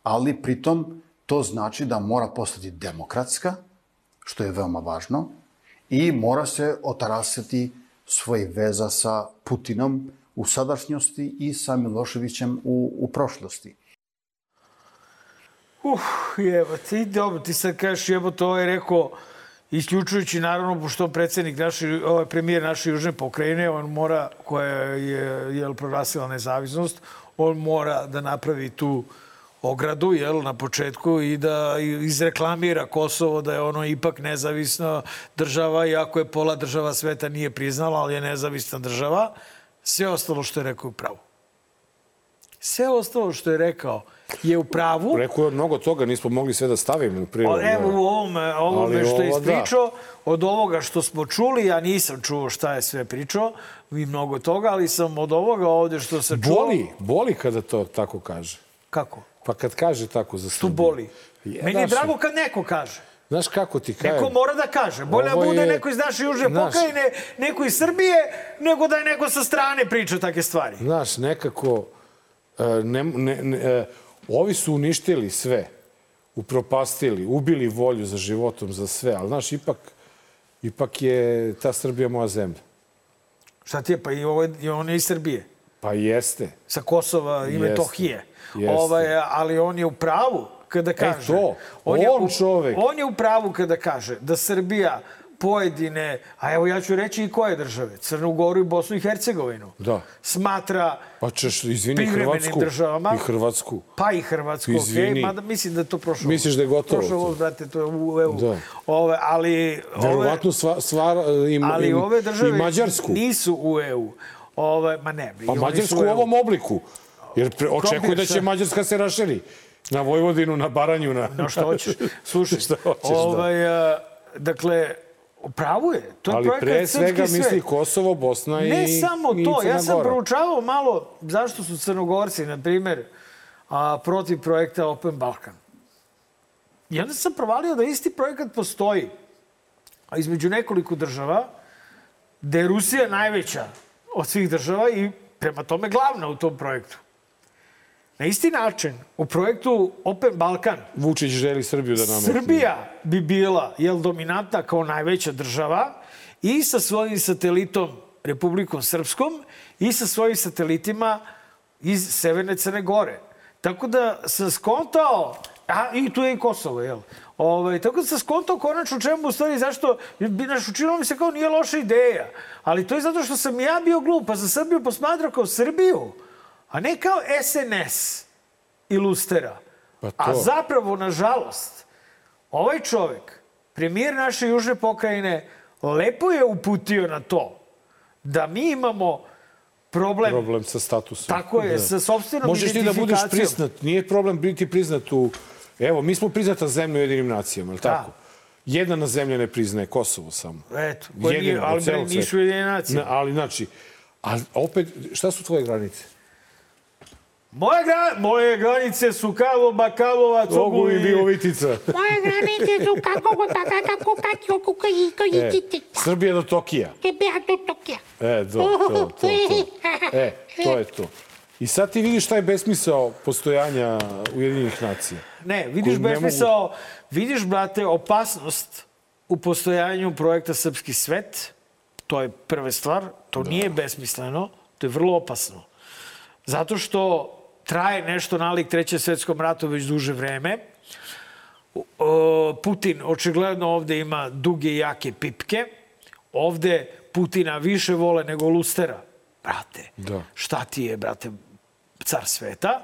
ali pritom to znači da mora postati demokratska, što je veoma važno, i mora se otarasiti svojih veza sa Putinom u sadašnjosti i sa Miloševićem u, u prošlosti. Uh, jebo, ti dobro, ti sad kažeš jebo, to je rekao, isključujući naravno, pošto predsednik naši, ovaj premijer naše južne pokrajine, on mora, koja je, jel, proglasila nezavisnost, on mora da napravi tu ogradu, jel, na početku i da izreklamira Kosovo da je ono ipak nezavisna država, iako je pola država sveta nije priznala, ali je nezavisna država. Sve ostalo što je rekao je u pravu. Sve ostalo što je rekao je u pravu. Rekao je mnogo toga, nismo mogli sve da stavimo u prilog. O, Evo u ovome, ovome što je da. ispričao, od ovoga što smo čuli, ja nisam čuo šta je sve pričao, vi mnogo toga, ali sam od ovoga ovde što sam čuo... Boli, boli kada to tako kaže. Kako? Pa kad kaže tako za Tu Srbiju. boli. Je, Meni je drago kad neko kaže. Znaš kako ti kažem? Neko mora da kaže. Bolje da bude je- neko iz naše južne Znaš- pokrajine, neko iz Srbije, nego da je neko sa strane priča take stvari. Znaš, nekako... e, Ne, ne, ne, ovi su uništili sve. Upropastili, ubili volju za životom, za sve. Ali, znaš, ipak, ipak je ta Srbija moja zemlja. Šta ti je? Pa i, ovo, je- i on je iz Srbije. Pa jeste. Sa Kosova i Jeste. Metohije. Jeste. Ovaj, ali on je u pravu kada kaže... to, je on u- čovek. On je u pravu kada kaže da Srbija pojedine, a evo ja ću reći i koje države, Crnu Goru i Bosnu i Hercegovinu, Da. smatra Pa ćeš, izvini, Hrvatsku. državama. I Hrvatsku. Pa i Hrvatsku, Izvini. okej, mada mislim da je to prošlo. Misliš da je gotovo Prošlo, to? brate, to je u EU. Da. Ove, ali, ove, Verovatno sva, sva, im, ali ove države i Mađarsku. nisu u EU. Ove, ma ne, Pa Mađarsku u ovom obliku. Jer pre, očekuje da će Mađarska se raširi. Na Vojvodinu, na Baranju, na... No što hoćeš. [laughs] Slušaj, Šta hoćeš, da. ovaj, a, dakle, u pravu je. To je Ali pre svega svet. misli Kosovo, Bosna i Ne samo to, ja sam proučavao malo zašto su Crnogorci, na primer, a, protiv projekta Open Balkan. I onda sam provalio da isti projekat postoji a između nekoliko država, da je Rusija najveća od svih država i prema tome glavna u tom projektu. Na isti način, u projektu Open Balkan, Vučić želi Srbiju da nametne. Srbija bi bila jel, dominantna kao najveća država i sa svojim satelitom Republikom Srpskom i sa svojim satelitima iz Severne Crne Gore. Tako da sam skontao, a i tu je i Kosovo, jel? Ovaj, tako da sam skontao konačno čemu u stvari, zašto, naš učinilo mi se kao nije loša ideja. Ali to je zato što sam ja bio glup, pa za Srbiju posmatrao kao Srbiju, a ne kao SNS i Lustera. Pa to. A zapravo, nažalost, ovaj čovek, premijer naše južne pokrajine, lepo je uputio na to da mi imamo problem, Problem sa statusom. tako je, sa sopstvenom Možeš ti da budeš identifikacijom. priznat. Nije problem biti priznat u... Evo, mi smo priznata zemlja u jedinim nacijama, je li tako? Jedna na zemlja ne priznaje Kosovo samo. Eto, koje nije, Jedina u ali nisu jedine nacije. Na, ali, znači, a opet, šta su tvoje granice? Moje, gra, moje granice su Karlova, Karlovac, Ogu Ogulin i Biovitica. [laughs] Moje granice su kako god tako kako kako kako kako E, Srbija do Tokija. Tebe ja to tokija. E, do, to, to, to. E, to je to. I sad ti vidiš taj besmisao postojanja Ujedinjenih nacija. Ne, vidiš besmisao, vidiš, brate, opasnost u postojanju projekta Srpski svet. To je prva stvar. To Da. nije besmisleno. To je vrlo opasno. Zato što traje nešto nalik Trećem svetskom ratu već duže vreme. Putin očigledno ovde ima duge i jake pipke. Ovde Putina više vole nego Lustera. Brate, Da. šta ti je, brate, car sveta?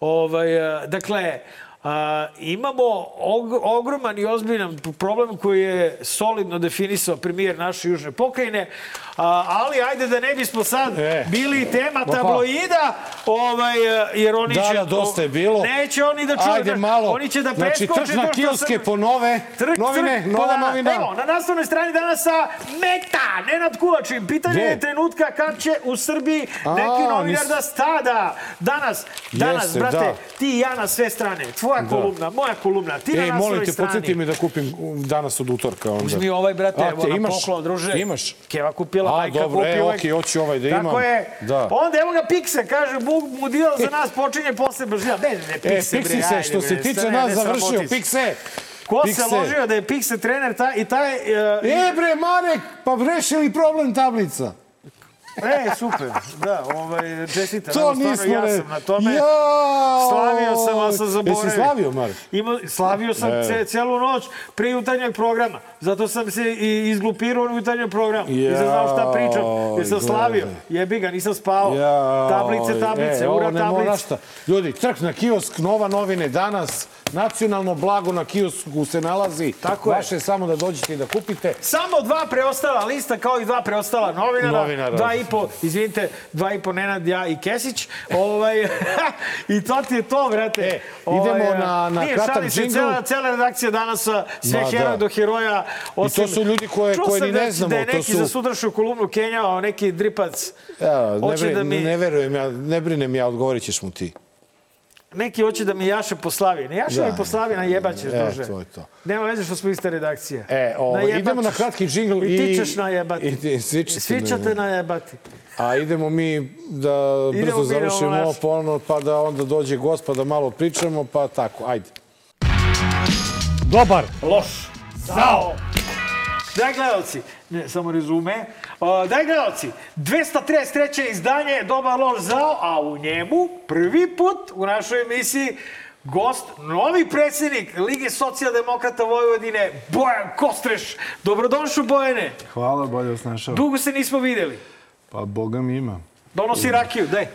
Ovaj, e, dakle, a, imamo og, ogroman i ozbiljan problem koji je solidno definisao premijer naše južne pokrajine, ali ajde da ne bismo sad E. bili tema Ma pa. tabloida, ovaj, e, jer oni Da, će... da, dosta je bilo. Neće oni da čuju. Ajde malo. Oni će da Znači, preskoče trč na kioske sam- po nove Trk, novine, trk, nova pa da, novina. Evo, na naslovnoj strani danas sa Meta, Nenad Kulačin. Pitanje Gde? je trenutka kad će u Srbiji A, neki novinar nis- da stada. Danas, danas, Jeste, brate, da. ti i ja na sve strane. Tvoja tvoja kolumna, moja kolumna. Ti na Ej, naslovnoj molim te, strani. podsjeti mi da kupim danas od utorka. Onda. Uzmi ovaj, brate, A, evo te na imaš? poklon, druže. Imaš? Keva kupila, A, majka dobro, kupi e, ovaj. okej, hoću ovaj da imam. Tako je. Da. Onda evo ga Pikse, kaže, Bog mu dio za nas počinje posle Bržija. Ne, ne, ne, E, Pikse, Pixi bre, se, što se tiče nas, završio. se. Pikse. Ko se Pikse. ložio da je Pikse trener taj, i taj... Uh, E, bre, Marek, pa rešili problem tablica. E, super. Da, ovaj, čestita. To stvarno, nismo ja re- sam na tome. Jao! Slavio sam, ali sam zaboravio. Jesi slavio, Marek? Ima, slavio sam E. ce, celu noć pre jutarnjeg programa. Zato sam se i izglupirao u jutarnjem programu. Nisam znao šta pričam. Jer sam slavio. Jebi ga, nisam spavao. Jao, Tablice, tablice, e, ura tablice. Ljudi, trk na kiosk, nova novine danas. Nacionalno blago na kiosku se nalazi. Tako. Vaše je samo da dođete i da kupite. Samo dva preostala lista, kao i dva preostala novinara. Novinara. Dva i po, izvinite, dva i po Nenad, ja i Kesić. Ovaj, [laughs] I to ti je to, vrate. E, idemo na- na nije, kratak džingl. Cela, cela redakcija danas, sve Ma, heroje da. do heroja. Osim, su ljudi koje- Čuo koje sam ni da- ne znamo, Da je to neki su- za sutrašnju kolumnu Kenjao, neki dripac. Ja, ne, bre, da mi- ne verujem ja, ne brinem ja, odgovorit ćeš mu ti. Neki hoće da mi jaše poslavi. Ne jaše Da. mi poslavi, najebaćeš, E, druže. to je to. Nema veze što smo iste redakcije. E, Najebat idemo na kratki džingl I i... ti ćeš najebati. I, ti- svi ćete Svi ćete najebati. A idemo mi da Idemo brzo mi završimo ovo ponovno, pa da onda dođe gost, pa da malo pričamo, pa tako, ajde. Dobar. Loš. Zao. Daj gledalci, ne, samo rezume. Daj gledalci, 233. izdanje Dobar loš zao, a u njemu prvi put u našoj emisiji gost, novi predsjednik Lige socijaldemokrata Vojvodine, Bojan Kostreš. Dobrodošao, Bojane. Hvala, bolje vas našao. Dugo se nismo videli. Pa Boga mi ima. Donosi rakiju, daj.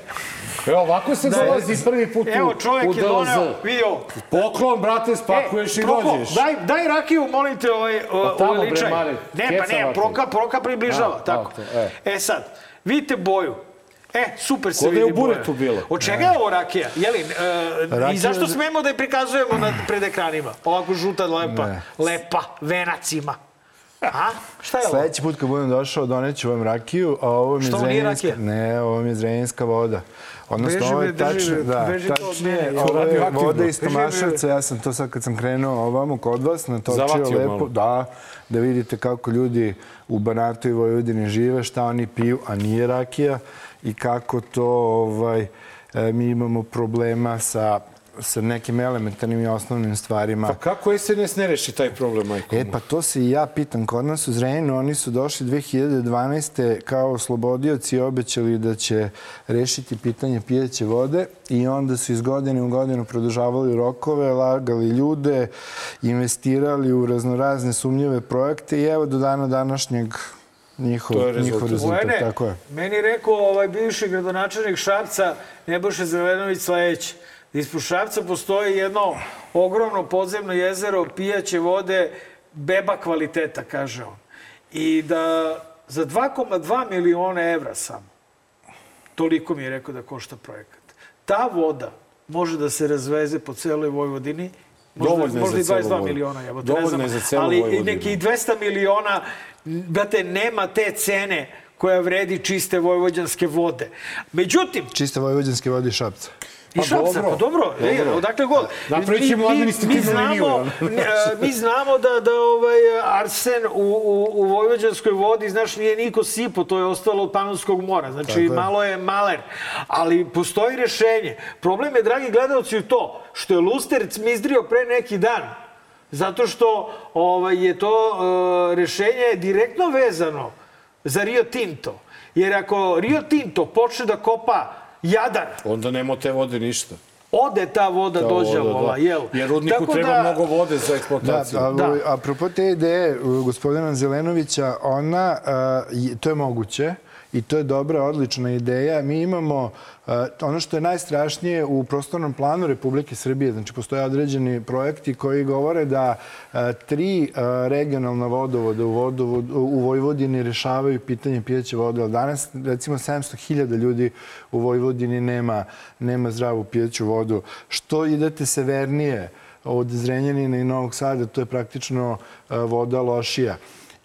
Evo, ovako se dolazi prvi put u, Evo, čovjek u je doneo, vidio. Poklon, brate, spakuješ i Proko, dođeš. Daj, daj rakiju, molim te, ovaj, Pa tamo, ovaj bre, ličaj. Mare, ne, pa ne, proka, proka približava, A, tako. a, to, e. E sad, vidite boju. E, super se Ko da je vidi u buretu boja. bilo. Od čega je ovo rakija? Jeli, e, I Rakija zašto je- smemo da je prikazujemo na, pred ekranima? Ovako žuta, lepa, Ne. lepa, venac ima. A? Šta je ovo? Sledeći put kad budem došao, doneću vam rakiju, a ovo mi je Što ovo nije rakija? Ne, ovo mi je zrenjinska voda. Odnosno, Beži, ovo je tačno, da, beži od tačnije, ovo je voda iz. Tomaševca, ja sam to sad kad sam krenuo ovamo kod vas, natočio lepo, malo. da, da vidite kako ljudi u Banatu i Vojvodini žive, šta oni piju, a nije rakija i kako to ovaj, e, mi imamo problema sa sa nekim elementarnim i osnovnim stvarima. Pa kako SNS ne reši taj problem, majko? E, pa to se i ja pitam. Kod nas u Zrenjaninu oni su došli 2012. kao oslobodioci i obećali da će rešiti pitanje pijeće vode i onda su iz godine u godinu produžavali rokove, lagali ljude, investirali u raznorazne sumnjive projekte i evo do dana današnjeg njihov, To je rezultat. njihov rezultat. Bojane, Tako je. meni je rekao ovaj bivši gradonačelnik Šapca, Nebojša Zelenović sledeće. Ispod Šapca postoji jedno ogromno podzemno jezero pijaće vode, beba kvaliteta, kaže on. I da za 2,2 miliona evra samo, toliko mi je rekao da košta projekat. Ta voda može da se razveze po celoj Vojvodini, možda, Dovoljno je možda i za celu 22 Vojvodinu. miliona, evo, ne Dovoljno znam, je za celu ali Vojvodinu. neki 200 miliona, brate, nema te cene koja vredi čiste vojvođanske vode. Međutim, Čiste vojvođanske vode i šapca. I Šapca, pa dobro, e, odakle god. Napravit ćemo Mi- mi- administrativnu liniju, [laughs] e, mi znamo da, da ovaj arsen u, u, u Vojvođanskoj vodi, znaš, nije niko sipo, to je ostalo od Panonskog mora. Znači, Tako malo je maler. Ali postoji rešenje. Problem je, dragi gledalci, u to što je Luster cmizdrio pre neki dan. Zato što ovaj, je to e, rešenje direktno vezano za Rio Tinto. Jer ako Rio Tinto počne da kopa Jadar, Onda nema te vode ništa. ode ta voda Ta dođe voda, ova, da. jel? Jer rudniku Tako treba da- mnogo vode za Da, eksploataciju. a, Da. a apropo te ideje gospodina Zelenovića, ona, uh, je- to je moguće i to je dobra, odlična ideja. Mi imamo uh, ono što je najstrašnije u prostornom planu Republike Srbije. Znači, postoje određeni projekti koji govore da uh, tri uh, regionalna vodovoda u, vodovod, u Vojvodini rešavaju pitanje pijeće vode. Ali danas, recimo, 700.000 ljudi u Vojvodini nema, nema zdravu pijeću vodu. Što idete severnije, od Zrenjanina i Novog Sada, to je praktično voda lošija.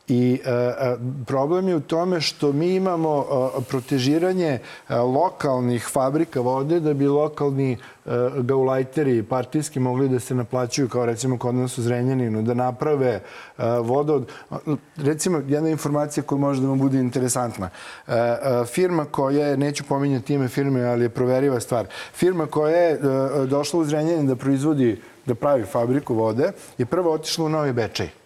I e, e, problem je u tome što mi imamo e, protežiranje lokalnih fabrika vode da bi lokalni gaulajteri partijski mogli da se naplaćuju kao recimo kod nas u Zrenjaninu, da naprave vodovod. Recimo, jedna informacija koja može da vam bude interesantna. Firma koja je, neću pominjati ime firme, ali je proveriva stvar, firma koja je došla u Zrenjanin da proizvodi, da pravi fabriku vode, je prvo otišla u Novi Bečej.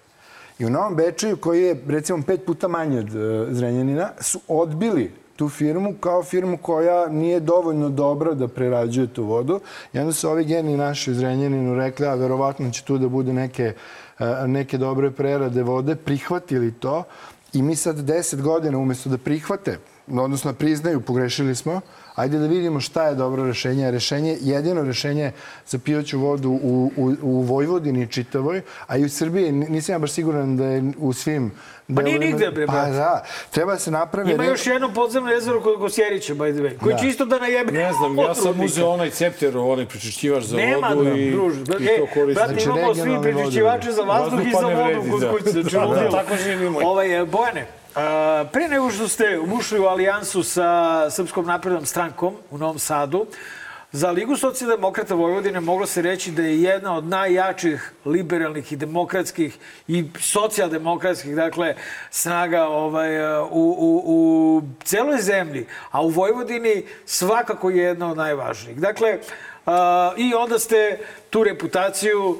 I u Novom Bečeju, koji je recimo pet puta manji od e, Zrenjanina, su odbili tu firmu kao firmu koja nije dovoljno dobra da prerađuje tu vodu. I onda su ovi geni naši u Zrenjaninu rekli, a verovatno će tu da bude neke, e, neke dobre prerade vode, prihvatili to i mi sad deset godina umesto da prihvate, odnosno priznaju, pogrešili smo, Ajde da vidimo šta je dobro rešenje. Rešenje, jedino rešenje za pijuću vodu u, u, u Vojvodini čitavoj, a i u Srbiji, nisam ja baš siguran da je u svim Pa nije nigde, bre, Pa da, treba se napraviti... Ima još jedno podzemno jezero kod Gosjerića, by the way, koji Da. će isto da najebe. Ne znam, ja sam uzeo onaj cepter, onaj prečišćivač za Nema vodu da, i, druž. i E, to koristim. brate, Znači, imamo svi prečišćivače za vazduh i za Vazduh pa ne vodu vredi, kod da. kuće. Znači, Da, ludilo. tako živimo. Ovaj, Bojane, a, pre nego što ste ušli u alijansu sa Srpskom naprednom strankom u Novom Sadu, Za Ligu socijaldemokrata Vojvodine moglo se reći da je jedna od najjačih liberalnih i demokratskih i socijaldemokratskih dakle, snaga ovaj, u, u, u celoj zemlji, a u Vojvodini svakako jedna od najvažnijih. Dakle, a, i onda ste tu reputaciju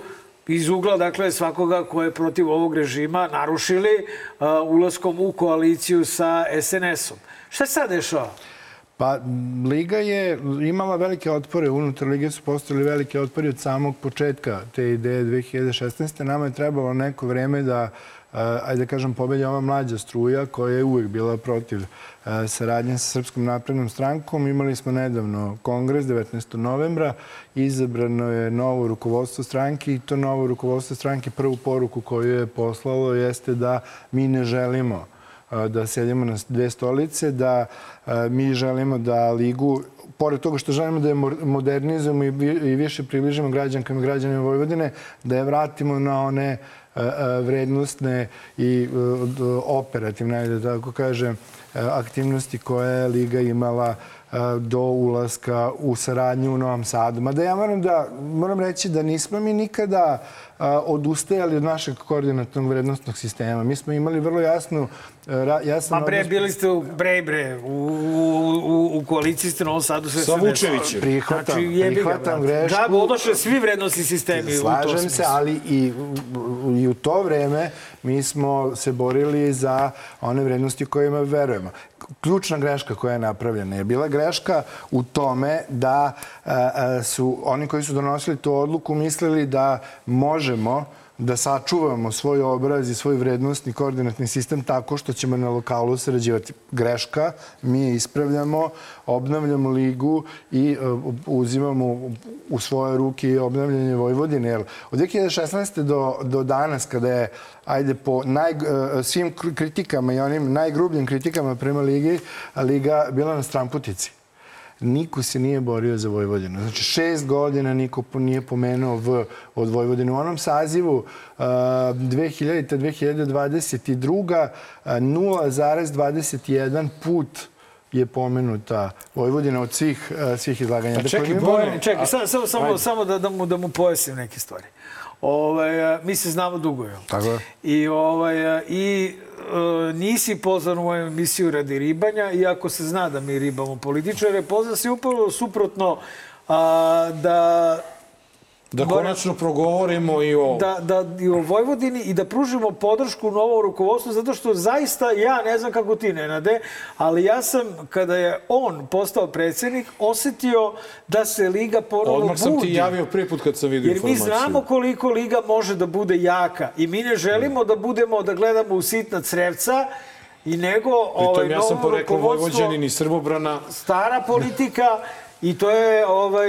iz ugla dakle, svakoga ko je protiv ovog režima narušili a, ulaskom u koaliciju sa SNS-om. Šta se sad dešava? Pa, Liga je imala velike otpore. Unutar Lige su postojali velike otpori od samog početka te ideje 2016. Nama je trebalo neko vreme da, eh, ajde da kažem, pobedi ova mlađa struja koja je uvek bila protiv saradnje sa Srpskom naprednom strankom. Imali smo nedavno kongres 19. novembra. Izabrano je novo rukovodstvo stranke i to novo rukovodstvo stranke prvu poruku koju je poslalo jeste da mi ne želimo da sedimo na dve stolice, da mi želimo da ligu, pored toga što želimo da je mo- modernizujemo i, vi- i više približimo građankama i građanima Vojvodine, da je vratimo na one vrednostne i d- operativne, da tako kažem, a, aktivnosti koje je Liga imala do ulaska u saradnju u Novom Sadu. Mada ja moram, da, moram reći da nismo mi nikada a, odustajali od našeg koordinatnog vrednostnog sistema. Mi smo imali vrlo jasnu, a, ra- jasan Ma bre, odnos- bili ste u, bre, bre, u, u, u, u koaliciji ste u Novom Sadu sve Sa. Vučevićem. Prihvatam, Znači, jebi ga, prihvatam grešku. Da, odošle svi vrednostni sistemi u tom Slažem se, ali i, u- i u to vreme mi smo se borili za one vrednosti kojima verujemo. Ključna greška koja je napravljena je bila greška u tome da a, a, su oni koji su donosili tu odluku mislili da možemo da sačuvamo svoj obraz i svoj vrednostni koordinatni sistem tako što ćemo na lokalu sarađivati. Greška, mi je ispravljamo, obnavljamo ligu i e, uzimamo u svoje ruke i obnavljanje Vojvodine. Od 2016. do, do danas, kada je, ajde, po naj, e, svim kr- kritikama i onim najgrubljim kritikama prema ligi, Liga bila na stramputici niko se nije borio za Vojvodinu. Znači, šest godina niko nije pomenuo V od Vojvodine. U onom sazivu uh, 2000. 2022. uh, 0,21 put je pomenuta Vojvodina od svih, svih izlaganja. Pa čekaj, mi Bojane, moramo- Čekaj, čekaj, samo, samo, samo, da, da, mu, da mu pojasnim neke stvari. Ovaj, a, mi se znamo dugo, jel? Tako je. I, ovaj, a, i e, nisi pozvan u moju emisiju radi ribanja, iako se zna da mi ribamo političare, pozvan si upravo suprotno a, da Da Bore- konačno progovorimo i o... da, da i o Vojvodini i da pružimo podršku novom rukovodstvu, zato što zaista, ja ne znam kako ti, Nenade, ali ja sam, kada je on postao predsednik, osetio da se Liga ponovno Odmah sam ti budi. javio prvi put kad sam vidio Jer mi informaciju. znamo koliko Liga može da bude jaka i mi ne želimo da budemo, da gledamo u sitna crevca i nego Pritom ovaj, ja sam rukovodstvo Vojvođanin i Srbobrana. stara politika i to je ovaj,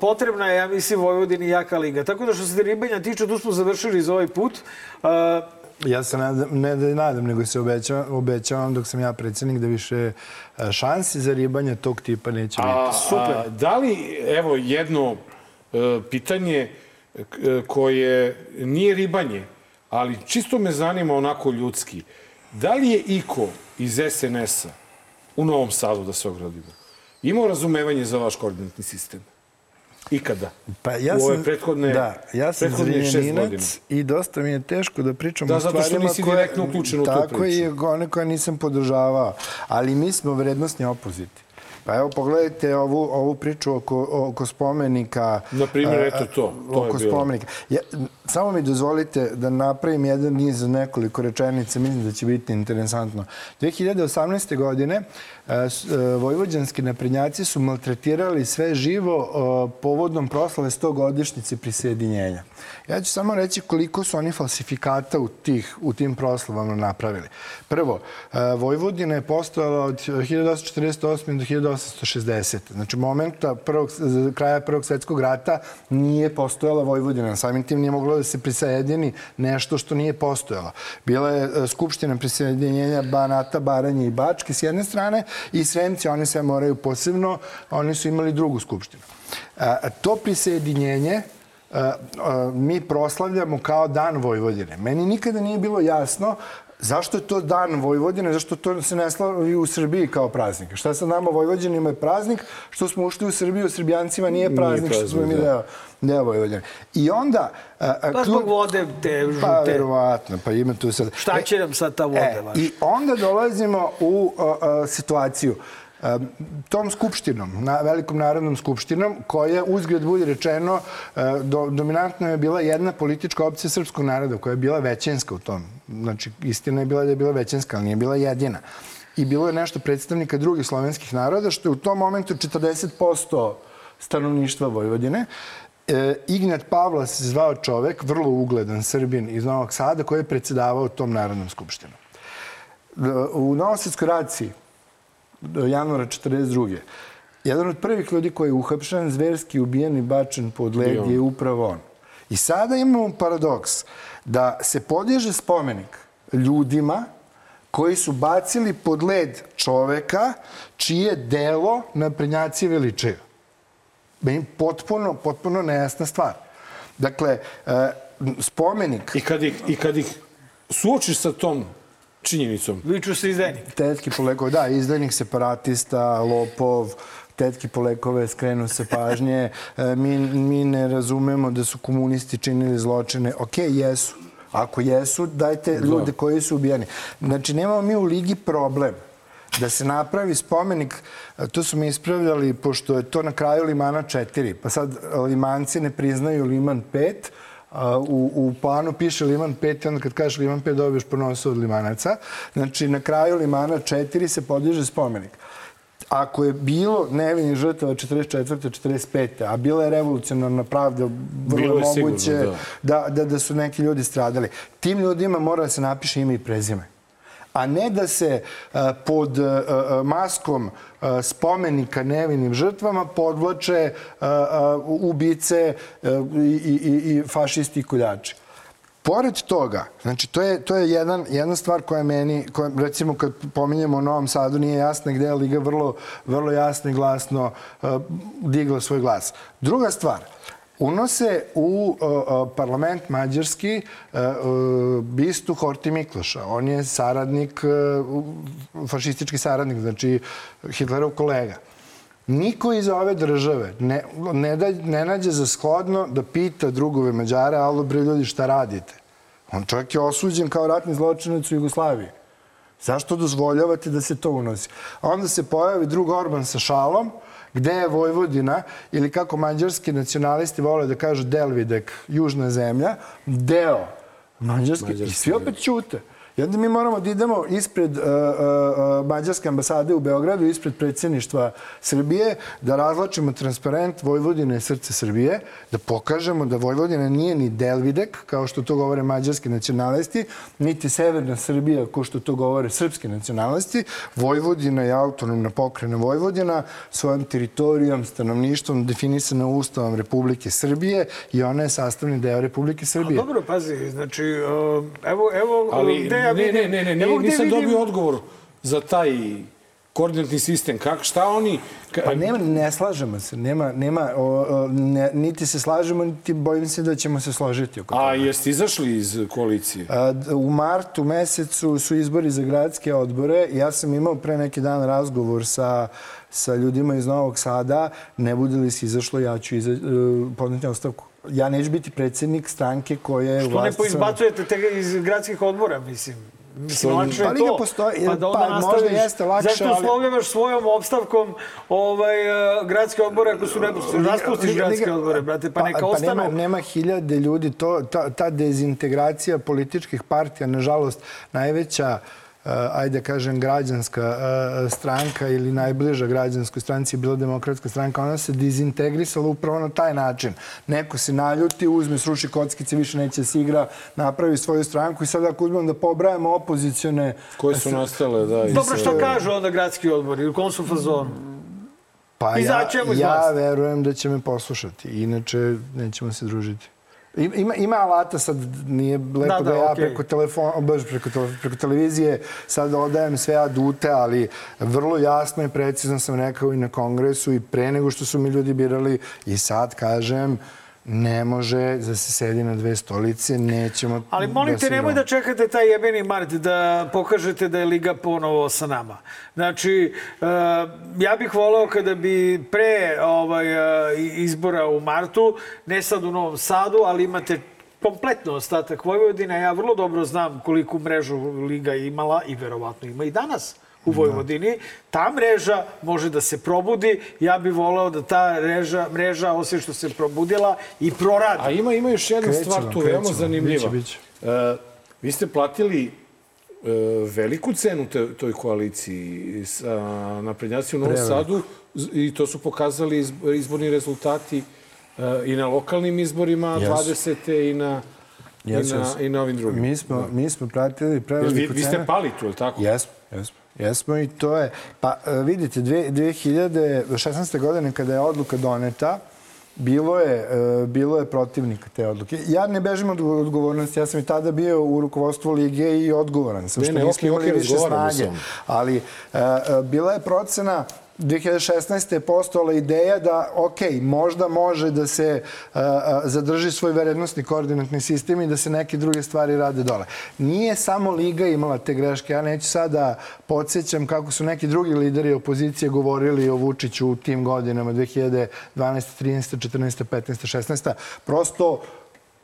potrebna je, ja mislim, Vojvodini jaka liga. Tako da što se ribanja tiče, tu smo završili za ovaj put. Ja se nadam, ne da nadam, nego se obećavam, obećavam dok sam ja predsednik da više šansi za ribanje tog tipa neće biti. A, super. A, da li, evo, jedno e, pitanje e, koje nije ribanje, Ali čisto me zanima onako ljudski. Da li je Iko iz SNS-a u Novom Sadu, da se ogradimo, imao razumevanje za vaš koordinatni sistem? Ikada? Pa ja u ove sam, prethodne, da, ja sam prethodne šest godina. zrenjaninac i dosta mi je teško da pričam Da, o zato što stvarima nisi koje... direktno uključen u tu Tako priču. i one koje nisam podržavao. Ali mi smo vrednostni opoziti. Pa evo, pogledajte ovu, ovu priču oko, oko spomenika. Na primjer, eto to, to je oko bilo. spomenika. Ja, samo mi dozvolite da napravim jedan niz nekoliko rečenica, mislim da će biti interesantno. 2018. godine s- a, vojvođanski naprednjaci su maltretirali sve živo a, povodom proslave 100 godišnjice prisjedinjenja. Ja ću samo reći koliko su oni falsifikata u, tih, u tim proslavama napravili. Prvo, Vojvodina je postojala od 1848. do 1860. Znači, momenta prvog, kraja Prvog svetskog rata nije postojala Vojvodina. Samim tim nije moglo da se prisajedini nešto što nije postojalo. Bila je e, skupština prisjedinjenja Banata, Baranje i Bačke s jedne strane i Sremci, oni sve moraju posebno, oni su imali drugu skupštinu. A, to prisjedinjenje a, a, mi proslavljamo kao dan Vojvodine. Meni nikada nije bilo jasno Zašto je to dan Vojvodine? Zašto to se ne slavi u Srbiji kao praznik? Šta sa nama Vojvođanima je praznik? Što smo ušli u Srbiju, Srbijancima nije praznik, što smo mi praznik, da. deo, deo Vojvodine. I onda... A, a, Pa zbog vode te žute. Pa, verovatno, pa ima tu sad... Šta će nam sad ta voda E? I onda dolazimo u a, a, situaciju a, tom skupštinom, na velikom narodnom skupštinom, koja uzgled budi rečeno, a, do, dominantno je bila jedna politička opcija srpskog naroda, koja je bila većinska u tom. Znači, istina je bila da je bila većinska, ali nije bila jedina. I bilo je nešto predstavnika drugih slovenskih naroda, što je u tom momentu 40% stanovništva Vojvodine. E, Ignjat Pavla se zvao čovek, vrlo ugledan Srbin iz Novog Sada, koji je predsedavao tom Narodnom skupštinom. U Novosadskoj raciji, januara 42. Jedan od prvih ljudi koji je uhapšen, zverski ubijen i bačen pod led je upravo on. I sada imamo paradoks da se podiže spomenik ljudima koji su bacili pod led čoveka čije delo naprednjaci veličaju. Meni potpuno, potpuno nejasna stvar. Dakle, e, spomenik I kad ih, i kad ih suočiš sa tom činjenicom, Viču se izdajnik. tetki po lekove, da, izdajnik, separatista, lopov, tetki po lekove, skrenu se pažnje. E, Mi, mi ne razumemo da su komunisti činili zločine. Ok, jesu. Ako jesu, dajte ljude koji su ubijeni. Znači, nemamo mi u Ligi problem da se napravi spomenik, to su mi ispravljali, pošto je to na kraju Limana 4, pa sad Limanci ne priznaju Liman 5, a, u, u planu piše Liman 5 i onda kad kažeš Liman 5 dobiješ po nosu od Limanaca. Znači, na kraju Limana 4 se podiže spomenik. Ako je bilo nevinih žrtava 44. 45. a bila je revolucionarna pravda, vrlo je je sigurno, moguće da, da, da su neki ljudi stradali. Tim ljudima mora da se napiše ime i prezime a ne da se a, pod a, a, maskom spomenika nevinim žrtvama podvlače ubice i, i, i fašisti i koljači. Pored toga, znači to je, to je jedan, jedna stvar koja meni, koja, recimo kad pominjemo o Novom Sadu, nije jasna gde je Liga vrlo, vrlo jasno i glasno uh, digla svoj glas. Druga stvar, unose u uh, uh, parlament mađarski uh, uh, bistu Horti Mikloša. On je saradnik, fašistički saradnik, znači Hitlerov kolega. Niko iz ove države ne, ne, da, ne nađe za shodno da pita drugove Mađare, alo bre ljudi šta radite? On čovjek je osuđen kao ratni zločinac u Jugoslaviji. Zašto dozvoljavate da se to unosi? A onda se pojavi drug Orban sa šalom, gde je Vojvodina, ili kako mađarski nacionalisti vole da kažu Delvidek, južna zemlja, deo Mađarske, i svi opet ćute. I onda mi moramo da idemo ispred uh, uh, Mađarske ambasade u Beogradu, ispred predsjedništva Srbije, da razlačimo transparent Vojvodine je srce Srbije, da pokažemo da Vojvodina nije ni Delvidek, kao što to govore mađarski nacionalisti, niti Severna Srbija, kao što to govore srpski nacionalisti. Vojvodina je autonomna pokrena Vojvodina svojom teritorijom, stanovništvom definisana Ustavom Republike Srbije i ona je sastavni deo Republike Srbije. Dobro, pazi, znači, evo, evo, ali gde ja ne, vidim... ne, ne, ne, ne gde nisam vidim- dobio odgovor za taj koordinatni sistem. Kak, šta oni... Ka, Pa nema, ne slažemo se. Nema, nema, o, o, ne, niti se slažemo, niti bojim se da ćemo se složiti oko toga. A jeste izašli iz koalicije? A, U martu mesecu su izbori za gradske odbore. Ja sam imao pre neki dan razgovor sa, sa ljudima iz Novog Sada. Ne bude li se izašlo, ja ću iza, e, podneti ostavku. Ja neću biti predsjednik stranke koja je Što ne poizbacujete te iz gradskih odbora, mislim? Mislim, lakše Pa je liga to. postoji- pa da onda pa možda nastaviš. jeste lakše, Zašto ali- uslovljavaš svojom opstavkom ovaj, eh, gradske odbore ako su nepustiš? Raspustiš gradske Liga- odbore, brate, pa neka pa ostanu. Nema, nema hiljade ljudi. To, ta, ta dezintegracija političkih partija, nažalost, najveća uh, ajde kažem, građanska uh, stranka ili najbliža građanskoj stranci je bila demokratska stranka, ona se dezintegrisala upravo na taj način. Neko se naljuti, uzme, sruši kockice, više neće da se igra, napravi svoju stranku i sad ako uzmem da pobrajamo opozicione... Koje su nastale, da. Dobro, šta kažu onda gradski odbori? U kom su fazonu? Pa ja, ja verujem da će me poslušati. Inače, nećemo se družiti. Im- Ima, ima alata, sad nije lepo Da, da, da, ja okej. preko, telefona, baš preko, preko televizije sad odajem sve adute, ali vrlo jasno i precizno sam rekao i na kongresu i pre nego što su mi ljudi birali i sad kažem ne može da se sedi na dve stolice, nećemo Ali molim da te, nemoj da čekate taj jebeni mart da pokažete da je Liga ponovo sa nama. Znači, eh, ja bih voleo kada bi pre ovaj, eh, izbora u martu, ne sad u Novom Sadu, ali imate kompletno ostatak Vojvodine. Ja vrlo dobro znam koliku mrežu Liga imala i verovatno ima i danas u Vojvodini. Ta mreža može da se probudi. Ja bih voleo da ta mreža, mreža osim što se probudila, i proradi. A ima, ima još jedna Krećemo, stvar tu veoma zanimljiva. Biće, biće. E, vi ste platili e, veliku cenu te, toj koaliciji sa naprednjaci u Novom. Sadu i to su pokazali izb- izborni rezultati e, i na lokalnim izborima Jesu. 20. i na, Jesu, i, na, jesu. i na ovim drugim. Mi smo, mi smo pratili preveliku vi, vi ste cenu. pali tu, je li tako? Jesmo, jesmo. Jesmo i to je... Pa e, vidite, dve- 2016. godine kada je odluka doneta, bilo je, e, bilo je protivnika te odluke. Ja ne bežim od odgovornosti, ja sam i tada bio u rukovodstvu Lige i odgovoran sam, Ne, što ne, nismo imali više snage. Ali e, bila je procena 2016. je postojala ideja da, ok, možda može da se a, zadrži svoj vrednostni koordinatni sistem i da se neke druge stvari rade dole. Nije samo Liga imala te greške. Ja neću sada podsjećam kako su neki drugi lideri opozicije govorili o Vučiću u tim godinama 2012. 13. 14. 15. 16. Prosto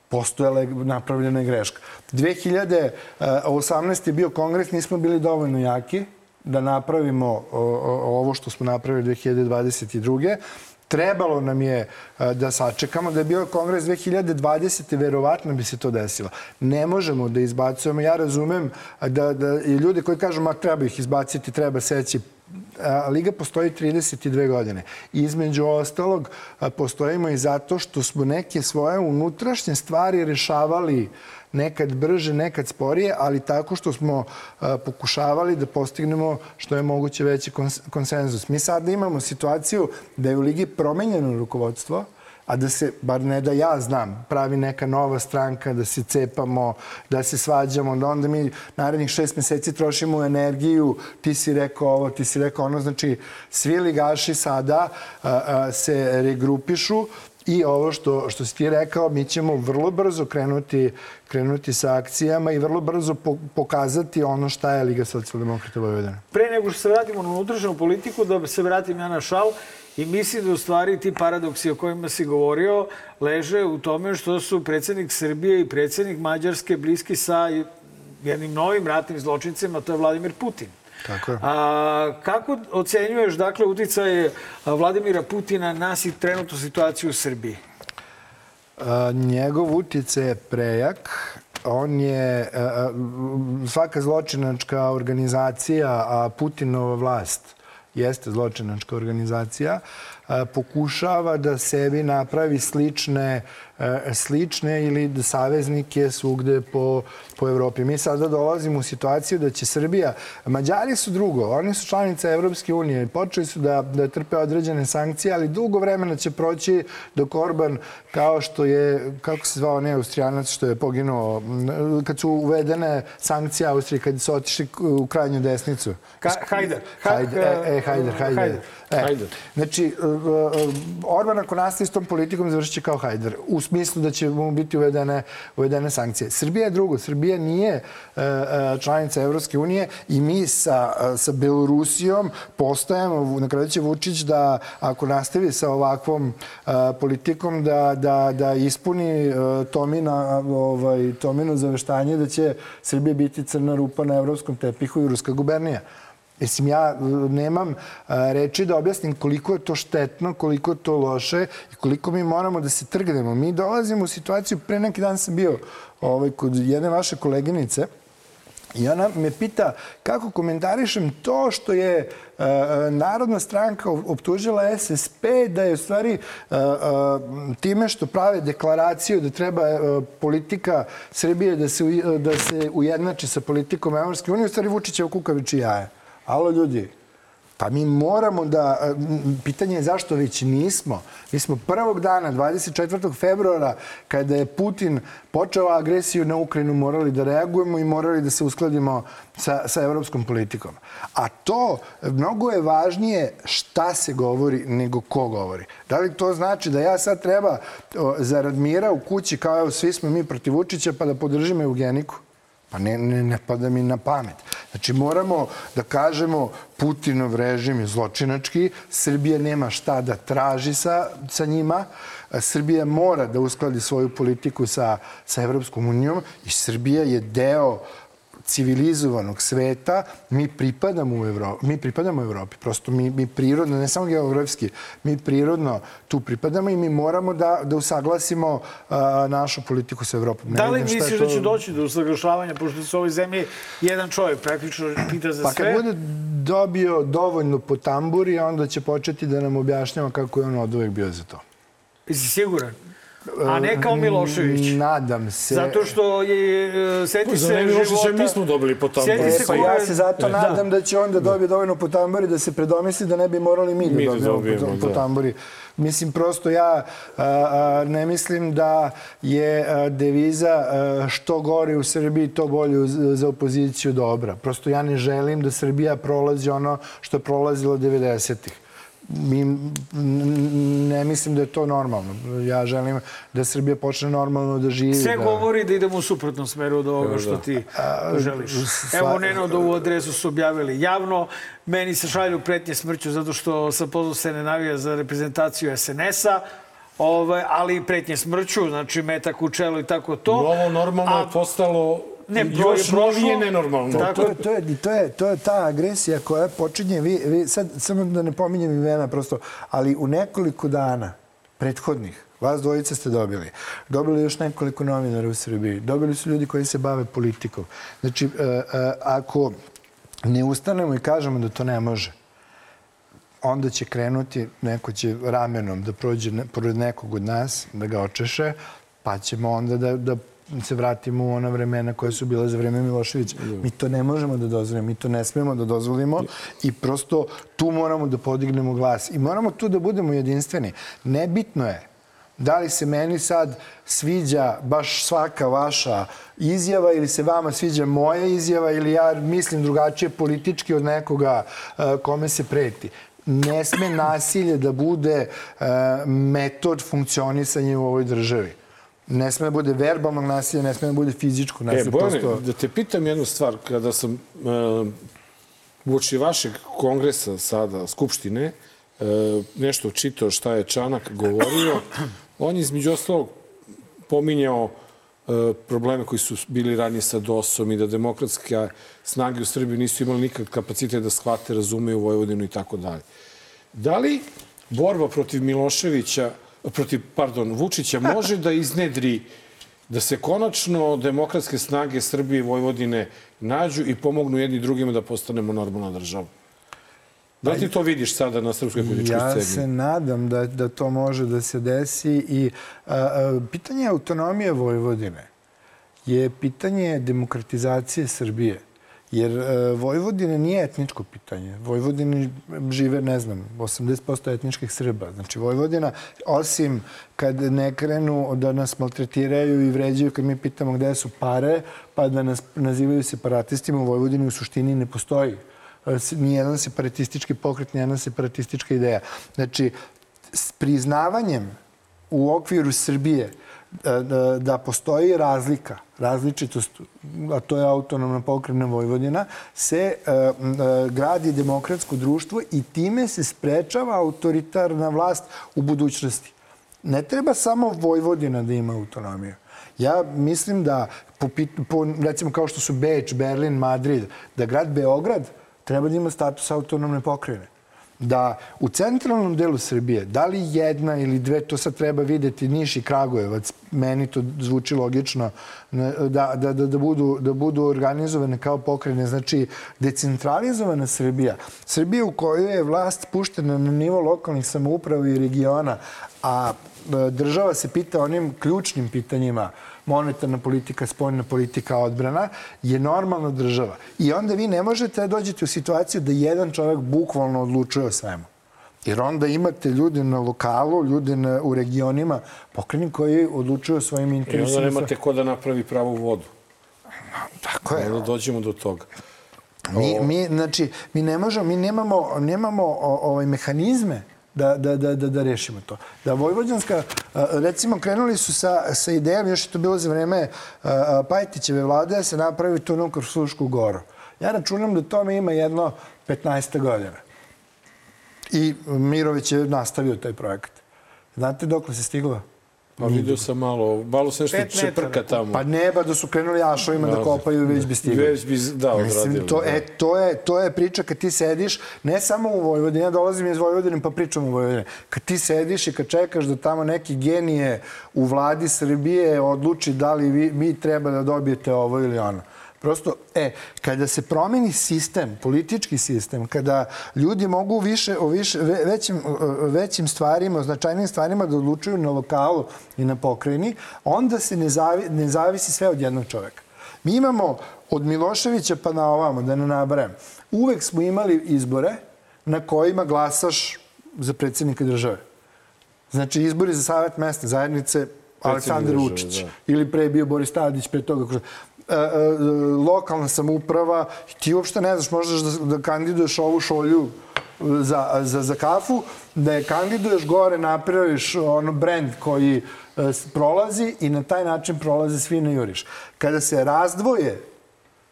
postojala je napravljena je greška. 2018. je bio kongres, nismo bili dovoljno jaki da napravimo ovo što smo napravili 2022. Trebalo nam je a, da sačekamo. Da je bio kongres 2020. verovatno bi se to desilo. Ne možemo da izbacujemo. Ja razumem da, da i ljudi koji kažu ma treba ih izbaciti, treba seći Liga postoji 32 godine. Između ostalog, postojimo i zato što smo neke svoje unutrašnje stvari rešavali nekad brže, nekad sporije, ali tako što smo a, pokušavali da postignemo što je moguće veći kons konsenzus. Mi sad imamo situaciju da je u Ligi promenjeno rukovodstvo, a da se, bar ne da ja znam, pravi neka nova stranka, da se cepamo, da se svađamo, da onda mi narednih šest meseci trošimo energiju, ti si rekao ovo, ti si rekao ono, znači svi ligaši sada a, a, se regrupišu I ovo što, što si ti rekao, mi ćemo vrlo brzo krenuti, krenuti sa akcijama i vrlo brzo po, pokazati ono šta je Liga socijaldemokrata Vojvodina. Pre nego što se vratimo na unutrašnju politiku, da se vratim ja na šal, i mislim da u stvari ti paradoksi o kojima si govorio leže u tome što su predsjednik Srbije i predsjednik Mađarske bliski sa jednim novim ratnim zločincima, to je Vladimir Putin. Tako je. A, kako ocenjuješ dakle uticaje Vladimira Putina na si trenutnu situaciju u Srbiji? A, njegov utjecaj je prejak. On je a, svaka zločinačka organizacija, a Putinova vlast jeste zločinačka organizacija, pokušava da sebi napravi slične slične ili saveznike svugde po, po Evropi. Mi sada dolazimo u situaciju da će Srbija, Mađari su drugo, oni su članice Evropske unije, počeli su da, da trpe određene sankcije, ali dugo vremena će proći dok Orban, kao što je, kako se zvao ne Austrijanac, što je poginuo, kad su uvedene sankcije Austrije, kad su otišli u krajnju desnicu. Ka, hajder. Ha- Hajder, e, e, hajder, hajder. Hajder. E, Hajder. Znači, e, e, Orban ako nastavi s tom politikom završit će kao Hajder. U smislu da će mu biti uvedene, uvedene sankcije. Srbija je drugo. Srbija nije e, e, članica Evropske unije i mi sa, sa Belorusijom postajemo, na kraju će Vučić da ako nastavi sa ovakvom e, politikom da, da, da ispuni Tomina, ovaj, Tomino zaveštanje da će Srbija biti crna rupa na evropskom tepihu i ruska gubernija. Mislim, ja e, nemam a, reči da objasnim koliko je to štetno, koliko je to loše i koliko mi moramo da se trgnemo. Mi dolazimo u situaciju, pre neki dan sam bio ovaj, kod jedne vaše koleginice, I ona me pita kako komentarišem to što je e, e, Narodna stranka optužila SSP da je u stvari e, e, time što prave deklaraciju da treba e, politika Srbije da se, da se ujednači sa politikom Evropske unije, u stvari Vučićevo kukaviči jaje. Alo ljudi, Pa mi moramo da... m, Pitanje je zašto već nismo. Mi smo prvog dana, 24. februara, kada je Putin počeo agresiju na Ukrajinu, morali da reagujemo i morali da se uskladimo sa, sa evropskom politikom. A to, mnogo je važnije šta se govori nego ko govori. Da li to znači da ja sad treba zarad mira u kući, kao evo svi smo mi protiv Vučića, pa da podržimo Eugeniku? Pa ne, ne, ne pada mi na pamet. Znači moramo da kažemo Putinov režim je zločinački, Srbija nema šta da traži sa, sa njima, Srbija mora da uskladi svoju politiku sa, sa Evropskom unijom i Srbija je deo civilizovanog sveta, mi pripadamo u Evropi, mi pripadamo u Evropi. Prosto mi, mi prirodno, ne samo geografski, mi prirodno tu pripadamo i mi moramo da, da usaglasimo a, našu politiku sa Evropom. Ne Da li misliš da to- će doći do usaglašavanja, pošto se u ovoj zemlji jedan čovjek praktično pita za Pa sve? kad bude dobio dovoljno po tamburi, onda će početi da nam objašnjava kako je on od uvek bio za to. Jesi siguran? A ne kao Milošević. Nadam se. Zato što je, e, seti Za se vreme Miloševića života... mi smo dobili po E, se pa ja je- se zato Da. nadam da će onda dobije dovoljno po tamburi da se predomisli da ne bi morali mi da Mi da dobijemo dobijemo, po, po da. tamburi. Mislim, prosto ja a, a, ne mislim da je a, deviza a, što gore u Srbiji, to bolje za opoziciju dobra. Prosto ja ne želim da Srbija prolazi ono što je prolazilo 90-ih. Mi, ne mislim da je to normalno. Ja želim da Srbija počne normalno da živi. Sve da... govori da idemo u suprotnom smeru od ovoga što ti želiš. Evo, Nenad, ovu adresu su objavili javno. Meni se šalju pretnje smrću zato što sam pozvao se ne navija za reprezentaciju SNS-a. Ovaj, ali i pretnje smrću, znači metak u čelu i tako to. Novo normalno A- je postalo Ne, još to je prošlo. novije nenormalno. Tako to, je- to, je, to, je, to je ta agresija koja počinje, vi, vi, sad samo da ne pominjem imena prosto, ali u nekoliko dana prethodnih, vas dvojica ste dobili, dobili još nekoliko novinara u Srbiji, dobili su ljudi koji se bave politikom. Znači, e, e, ako ne ustanemo i kažemo da to ne može, onda će krenuti, neko će ramenom da prođe ne, pored nekog od nas, da ga očeše, pa ćemo onda da, da se vratimo u ona vremena koja su bila za vreme Miloševića. Mi to ne možemo da dozvolimo, mi to ne smemo da dozvolimo i prosto tu moramo da podignemo glas. I moramo tu da budemo jedinstveni. Nebitno je da li se meni sad sviđa baš svaka vaša izjava ili se vama sviđa moja izjava ili ja mislim drugačije politički od nekoga eh, kome se preti. Ne sme nasilje da bude eh, metod funkcionisanja u ovoj državi. Ne sme da bude verbalnog nasilja, ne sme da bude fizičko E, nasilje. Bojane, prosto- da te pitam jednu stvar. Kada sam uh, uoči vašeg kongresa sada, Skupštine, e, nešto čitao šta je Čanak govorio, [clears throat] on je između ostalog pominjao e, probleme koji su bili ranije sa DOS-om i da demokratske snage u Srbiji nisu imali nikad kapacitet da shvate, razumeju Vojvodinu i tako dalje. Da li borba protiv Miloševića, protiv, pardon, Vučića može da iznedri da se konačno demokratske snage Srbije i Vojvodine nađu i pomognu jedni drugima da postanemo normalna država? Da li ti to vidiš sada na srpskoj političkoj Ja sceni? se nadam da, da to može da se desi i a, a, pitanje autonomije Vojvodine je pitanje demokratizacije Srbije. Jer e, Vojvodina nije etničko pitanje. Vojvodini žive, ne znam, 80% etničkih Srba. Znači, Vojvodina, osim kad ne krenu da nas maltretiraju i vređaju kad mi pitamo gde su pare, pa da nas nazivaju separatistima, u Vojvodini u suštini ne postoji e, nijedan separatistički pokret, nijedna separatistička ideja. Znači, s priznavanjem u okviru Srbije da, da postoji razlika, različitost, a to je autonomna pokrajina Vojvodina, se e, e, gradi demokratsko društvo i time se sprečava autoritarna vlast u budućnosti. Ne treba samo Vojvodina da ima autonomiju. Ja mislim da, po, po, recimo kao što su Beč, Berlin, Madrid, da grad Beograd treba da ima status autonomne pokrajine da u centralnom delu Srbije, da li jedna ili dve, to sad treba videti Niš i Kragujevac, meni to zvuči logično, da, da, da, da, budu, da budu organizovane kao pokrajine. Znači, decentralizovana Srbija, Srbija u kojoj je vlast puštena na nivo lokalnih samouprava i regiona, a e, država se pita onim ključnim pitanjima, monetarna politika, spoljna politika, odbrana, je normalna država. I onda vi ne možete da dođete u situaciju da jedan čovjek bukvalno odlučuje o svemu. Jer onda imate ljude na lokalu, ljude na, u regionima, pokrenim koji odlučuju o svojim I interesima. onda nemate ko da napravi pravu vodu. Tako je. Onda dođemo do toga. Mi, mi, znači, mi ne možemo, mi nemamo, nemamo o, ovaj, mehanizme da, da, da, da, da rešimo to. Da Vojvođanska, recimo, krenuli su sa, sa idejom, još je to bilo za vreme Pajtićeve vlade, da se napravi tunel kroz Slušku goru. Ja računam da tome ima jedno 15 godina. I Mirović je nastavio taj projekat. Znate dok se stiglo? Pa vidio sam malo, malo se nešto čeprka tamo. Pa ne, ba da su krenuli ašovima da kopaju, već bi stigli. Već bi, da, Mislim, odradili. to, da. e, to, je, to je priča kad ti sediš, ne samo u Vojvodini, ja dolazim iz Vojvodine pa pričam u Vojvodini. Kad ti sediš i kad čekaš da tamo neki genije u vladi Srbije odluči da li vi, vi treba da dobijete ovo ili ono. Prosto, e, kada se promeni sistem, politički sistem, kada ljudi mogu više, o više, ve- većim, većim stvarima, o značajnim stvarima da odlučuju na lokalu i na pokrajini, onda se ne, zavi, ne zavisi sve od jednog čoveka. Mi imamo od Miloševića pa na ovamo, da ne nabrajem, uvek smo imali izbore na kojima glasaš za predsjednika države. Znači, izbori za savjet mesne zajednice Aleksandar Vučić. da. Ili pre je bio Boris Tadić, pre toga. E, e, lokalna samouprava, ti uopšte ne znaš, možeš da, da kandiduješ ovu šolju za, za, za kafu, da je kandiduješ gore, napraviš ono brend koji e, prolazi i na taj način prolaze svi na juriš. Kada se razdvoje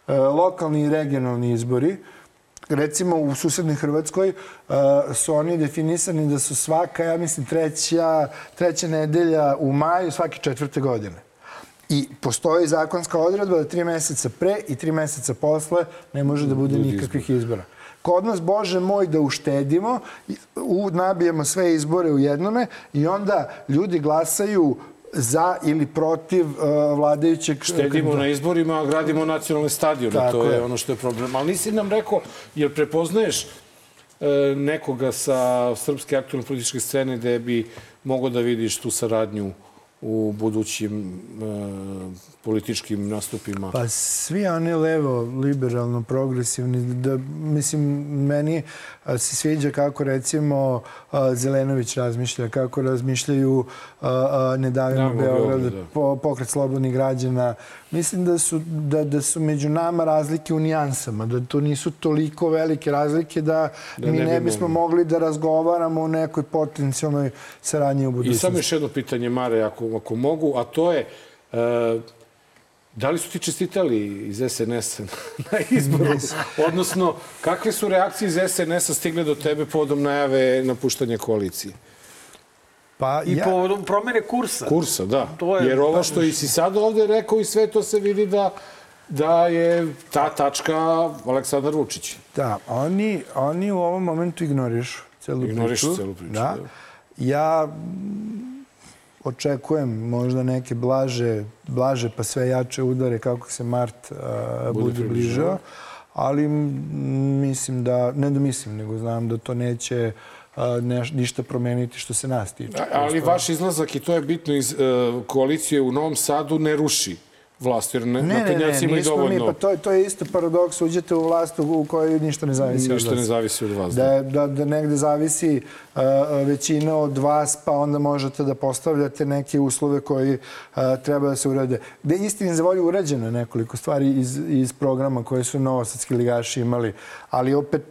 e, lokalni i regionalni izbori, recimo u susednoj Hrvatskoj e, su oni definisani da su svaka, ja mislim, treća, treća nedelja u maju svake četvrte godine. I postoji zakonska odredba da tri meseca pre i tri meseca posle ne može da bude nikakvih izbora. Kod nas, Bože moj, da uštedimo, u, nabijemo sve izbore u jednome i onda ljudi glasaju za ili protiv uh, vladajućeg Štedimo na izborima, a gradimo nacionalne stadione. Tako to je, je. ono što je problem. Ali nisi nam rekao, jer prepoznaješ e, nekoga sa srpske aktualne političke scene gde bi mogo da vidiš tu saradnju u budućim e, političkim nastupima? Pa svi oni levo, liberalno, progresivni, da, mislim, meni a, se sviđa kako recimo a, Zelenović razmišlja, kako razmišljaju a, Ne davimo Davimo Beograd, da. po, pokret slobodnih građana. Mislim da su, da, da su među nama razlike u nijansama, da to nisu toliko velike razlike da, Da mi ne bi ne bismo mogli. mogli da razgovaramo o nekoj potencijalnoj saradnji u I budućnosti. samo još jedno pitanje, Mare, ako, ako mogu, a to je... E, da li su ti čestitali iz SNS-a [laughs] na izboru? Odnosno, kakve su reakcije iz SNS-a stigle do tebe povodom najave napuštanja koalicije? Pa, I povodom promene kursa. Kursa, da. To je- Jer ovo što i si sad ovde rekao i sve to se vidi da, da je ta tačka Aleksandar Vučić. Da, oni, oni u ovom momentu ignorišu celu Ignorišu priču. celu priču, Da. da. Ja očekujem možda neke blaže, blaže pa sve jače udare kako se mart uh, bude, bližao. ali mislim da, ne da mislim, nego znam da to neće a, neš, ništa promeniti što se nas tiče. Ali vaš izlazak, i to je bitno, iz e, koalicije u Novom Sadu ne ruši vlast, jer ne, Ne, ne, ne, naprednjaci imaju nismo mi, dovoljno. pa to, je- to je isto paradoks, uđete u vlast u kojoj ništa ne zavisi od Ništa vas. ne zavisi od vas. Da, je- da, da negde zavisi uh, većina od vas, pa onda možete da postavljate neke uslove koji uh, treba da se urade. Gde istini za volju urađeno nekoliko stvari iz, iz programa koje su novosadski ligaši imali, ali opet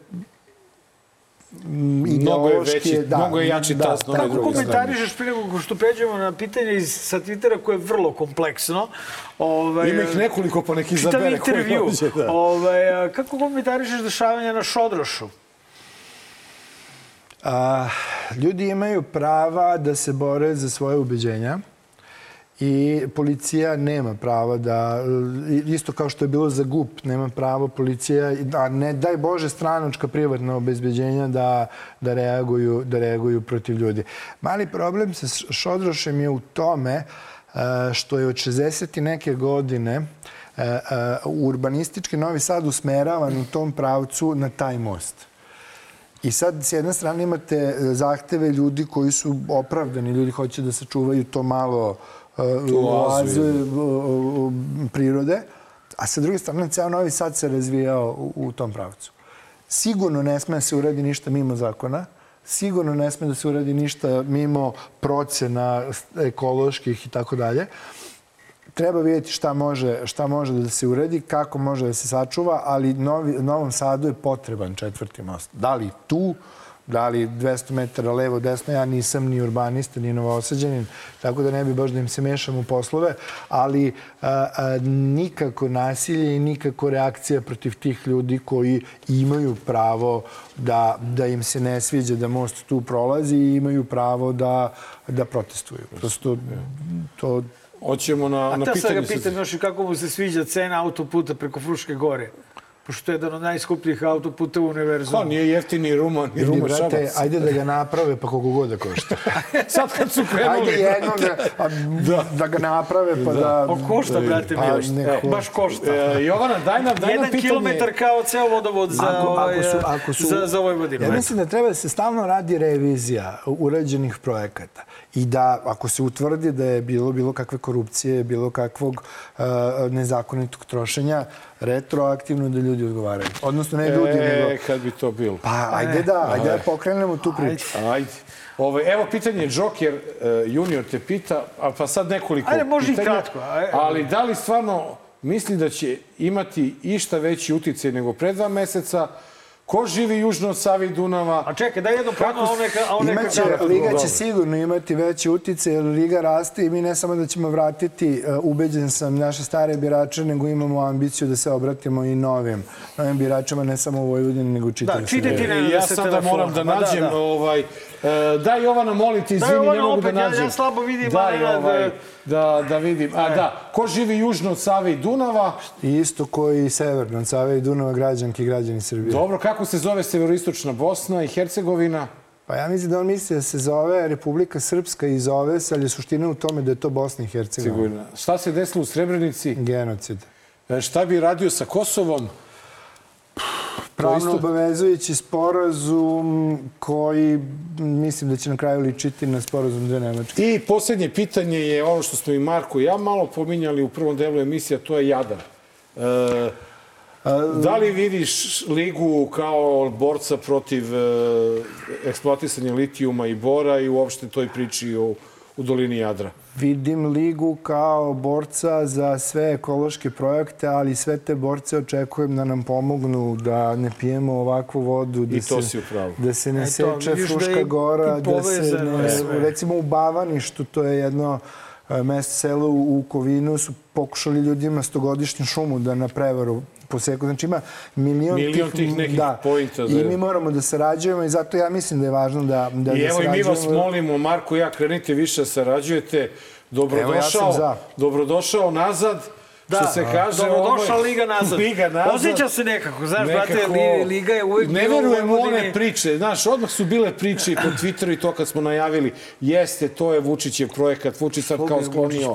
Mnogo je veći, mnogo je jači da, tas na onoj tako drugoj. Komentarišeš pre nego što pređemo na pitanje iz, sa Twittera koje je vrlo kompleksno. Ovaj, Ima ih nekoliko, pa nek Čitam izabere koji intervju. hoće, da. Ovaj, kako komentarišeš dešavanja na Šodrošu? A, ljudi imaju prava da se bore za svoje ubeđenja i policija nema prava da, isto kao što je bilo za GUP, nema pravo policija, a ne daj Bože stranočka privatna obezbeđenja da, da, reaguju, da reaguju protiv ljudi. Mali problem sa Šodrošem je u tome e, što je od 60. i neke godine e, e, urbanistički Novi Sad usmeravan u tom pravcu na taj most. I sad, s jedne strane, imate zahteve ljudi koji su opravdani, ljudi hoće da sačuvaju to malo uh, je. uh, prirode, a sa druge strane, ceo Novi Sad se razvijao u, u tom pravcu. Sigurno ne sme da se uradi ništa mimo zakona, sigurno ne sme da se uradi ništa mimo procena ekoloških i tako dalje treba vidjeti šta može, šta može da se uredi, kako može da se sačuva, ali Novi, Novom Sadu je potreban četvrti most. Da li tu, da li 200 metara levo, desno, ja nisam ni urbanista, ni novosađanin, tako da ne bi baš da im se mešam u poslove, ali a, a, nikako nasilje i nikako reakcija protiv tih ljudi koji imaju pravo da, da im se ne sviđa da most tu prolazi i imaju pravo da, da protestuju. Prosto to Hoćemo na, A na ta sad pitanje. ga pitam još i kako mu se sviđa cena autoputa preko Fruške gore. Pošto je jedan od najskupljih autoputa u univerzumu. Pa, nije jeftini Ruma, ni Vidi, Ruma brate, Šabac. ajde da ga naprave pa koliko god da košta. [laughs] Sad kad su krenuli. Ajde jednom da, a, da. ga naprave pa da... Pa košta, brate, Pa, Miloš. neko- Baš košta. E, Jovana, daj nam, daj nam Jedan pitanje. kilometar kao ceo vodovod za, Ako, ovaj, ako su, ako su, za, za Vojvodinu. Ja eto. mislim da treba da se stalno radi revizija urađenih projekata i da ako se utvrdi da je bilo bilo kakve korupcije, bilo kakvog uh, nezakonitog trošenja, retroaktivno da ljudi odgovaraju. Odnosno ne ljudi, nego... E, kad bi to bilo. Pa ajde da, ajde da pokrenemo tu priču. Ajde. Ove, evo pitanje, Joker uh, junior te pita, a pa sad nekoliko Ajde, može i pitanja, kratko, ajde. ali da li stvarno misli da će imati išta veći uticaj nego pre dva meseca? Ko živi južno od Save i Dunava? A čekaj, daj jedno plano, a on neka, a on neka Imaće, kratko. Liga će Dobro. sigurno imati veći utice, jer Liga raste i mi ne samo da ćemo vratiti, uh, ubeđen sam, naše stare birače, nego imamo ambiciju da se obratimo i novim, novim biračima, ne samo u Vojvodini, nego u čitavoj Da, Srbiji. ne, I ja da sada moram da da, nađem, da. ovaj, e, daj Jovana, molim te, izvini, ne mogu da opet, ja- ja nađem. slabo vidim, Daj, ali, ovaj, da- da, da vidim. A da, ko živi južno od Save i Dunava? I isto koji i severno, od Save i Dunava, građanki i građani Srbije. Dobro, kako se zove severoistočna Bosna i Hercegovina? Pa ja mislim da on misli da se zove Republika Srpska i zove se, ali je suština u tome da je to Bosna i Hercegovina. Sigurno. Šta se desilo u Srebrenici? Genocid. E, Šta bi radio sa Kosovom? Pravno obavezujući sporazum koji mislim da će na kraju ličiti na sporazum dve Nemačke. I posljednje pitanje je ono što smo i Marko i ja malo pominjali u prvom delu emisije, to je Jadar. E, da li vidiš Ligu kao borca protiv e, eksploatisanja litijuma i bora i uopšte toj priči o, u dolini Jadra? Vidim ligu kao borca za sve ekološke projekte, ali sve te borce očekujem da nam pomognu da ne pijemo ovakvu vodu, da, I to se, si da se ne Eto, seče da Fruška je gora, da se ne, recimo u Bavaništu, to je jedno e, mesto selo u u Kovinu, su pokušali ljudima stogodišnju šumu da na prevaru poseku. Znači ima milion, Milion tih nekih pointa, da I mi moramo da sarađujemo i zato ja mislim da je važno da, da, I da evo i mi vas sarađujemo. molimo, Marko ja, krenite više da sarađujete. Evo, ja Dobrodošao, sam za. dobrodošao nazad. Da, što se kaže... dobro, ovo je- došla Liga nazad. Liga nazad. Osjeća se nekako, znaš, brate, Nekako- li- Liga je uvijek Ne verujem u one priče. Znaš, odmah su bile priče i po Twitteru i to kad smo najavili. Jeste, to je Vučićev projekat. Vučić sad Što kao bi sklonio,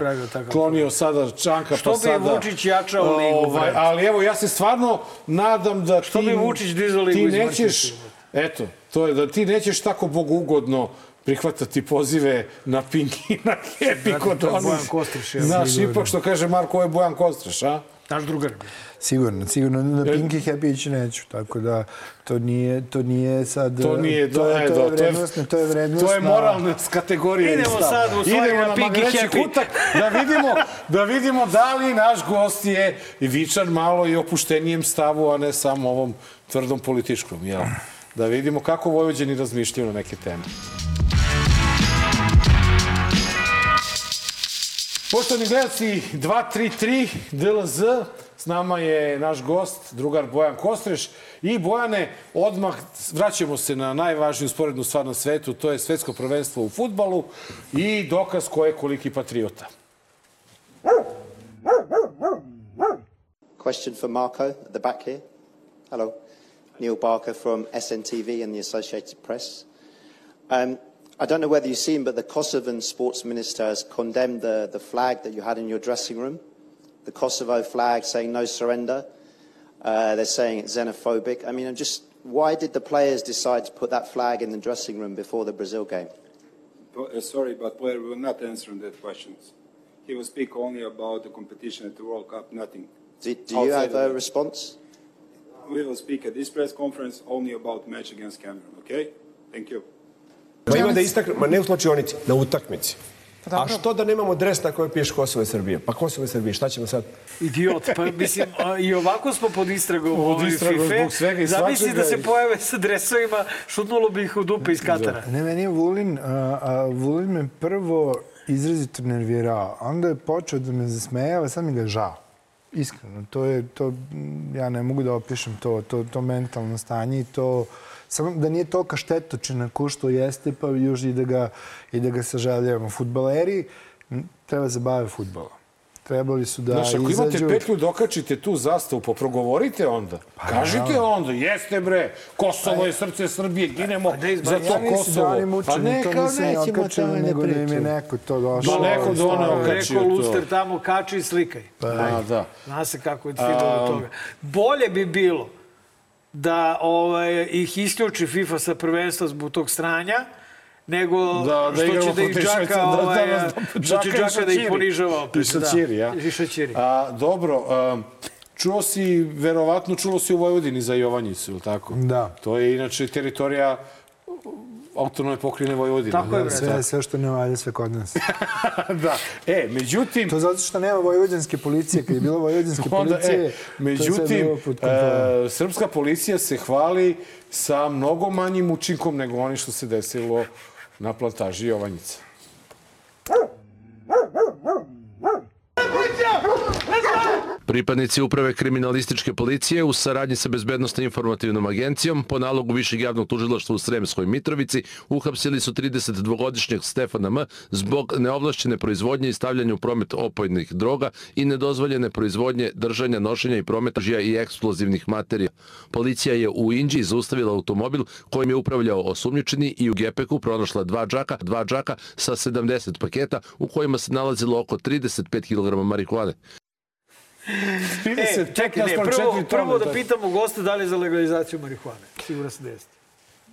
sklonio sada Čanka, Što pa bi sada... Vučić jačao ligu, Ovaj, brate? ali evo, ja se stvarno nadam da Što ti... bi Vučić dizao ligu Ti nećeš... Eto, to je da ti nećeš tako bogugodno prihvatati pozive na Pink i na Happy kod to je onih. Bojan Kostreš, evo, Znaš, sigurno. ipak što kaže Marko, ovo je Bojan Kostreš, a? Naš drugar. Sigurno, sigurno na Pinky Happy ići neću, tako da to nije, to nije sad... To nije, to je, e, to da, je vrednostna, to je vrednostna... To je moralna kategorija. Idemo i stav. sad u stvari Idemo na na magreći Happy. kutak da vidimo, da vidimo da li naš gost je vičan malo i opuštenijem stavu, a ne samo ovom tvrdom političkom. Jel? Da vidimo kako Vojvođani razmišljaju na neke teme. Poštovani gledalci, 233 DLZ, s nama je naš gost, drugar Bojan Kostreš. I Bojane, odmah vraćamo se na najvažniju sporednu stvar na svetu, to je svetsko prvenstvo u futbalu i dokaz ko je koliki patriota. Question for Marco at the back here. Hello. Neil Barker from SNTV and the Associated Press. Um, I don't know whether you've seen, but the Kosovan sports minister has condemned the, the flag that you had in your dressing room, the Kosovo flag saying no surrender. Uh, they're saying it's xenophobic. I mean, I'm just, why did the players decide to put that flag in the dressing room before the Brazil game? Uh, Sorry, but player will not answer that questions. He will speak only about the competition at the World Cup, nothing. Do, do you have a response? We will speak at this press conference only about match against Cameroon, okay? Thank you. Ma ima da istakne, ma ne u slačionici, na utakmici. A što da nemamo dres na kojoj piše Kosovo i Srbija? Pa Kosovo i Srbija, šta ćemo sad? Idiot. Pa mislim, i ovako smo pod istragom Pod ovoj FIFA. zbog svega i Zamisli svačega da se pojave sa dresovima, šutnulo bi ih u dupe iz Katara. Ne, meni je Vulin, a, a, Vulin me prvo izrazito nervirao. Onda je počeo da me zasmejava, sad mi ga je žao. Iskreno, to je, to, ja ne mogu da opišem to, to, to mentalno stanje i to, samo da nije tolika štetočina ko što jeste, pa još i da ga, i da ga saželjavamo. Futbaleri treba se bave futbolom. Trebali su da Znaš, ako izađu... imate petlju, dokačite tu zastavu, pa progovorite onda. Kažite naravno. onda, jeste bre, Kosovo je srce Srbije, ginemo za to ja mislim Kosovo. Da pa ne, to kao nisu ni nećemo tamo ne nego da im je neko to došao. Da neko stavio. okačio Rekao to. Luster tamo, kači i slikaj. A, da. Zna se kako je stiglo do toga. Bolje bi bilo da ovaj, ih isključi FIFA sa prvenstva zbog tog stranja, nego Da, da što će da ih džaka, Švajca, da, ovaj, da nas što će džaka da ih ponižava opet. I šačiri, da. ja. I šačiri. A, dobro, a, čuo si, verovatno čulo si u Vojvodini za Jovanjicu, ili tako? Da. To je inače teritorija autonomne pokrajine Vojvodine. Tako je, Da, bre. Sve, sve što ne valja, sve kod nas. [laughs] da. E, međutim, To zato što nema vojvođanske policije. Kad je bilo vojvođanske [laughs] Onda, policije, e, to je sve međutim, e, srpska policija se hvali sa mnogo manjim učinkom nego oni što se desilo na plantaži Jovanjica. Pripadnici uprave kriminalističke policije u saradnji sa Bezbednostno informativnom agencijom po nalogu Višeg javnog tužilaštva u Sremskoj Mitrovici uhapsili su 32-godišnjeg Stefana M. zbog neovlašćene proizvodnje i stavljanja u promet opojnih droga i nedozvoljene proizvodnje, držanja, nošenja i prometa žija i eksplozivnih materija. Policija je u Inđiji zaustavila automobil kojim je upravljao osumnjičeni i u gepeku pronašla dva džaka, dva džaka sa 70 paketa u kojima se nalazilo oko 35 kg marihuane. E, čekaj, ne, prvo, prvo da pitamo gosta da li je za legalizaciju marihuane. Siguran sam da jeste.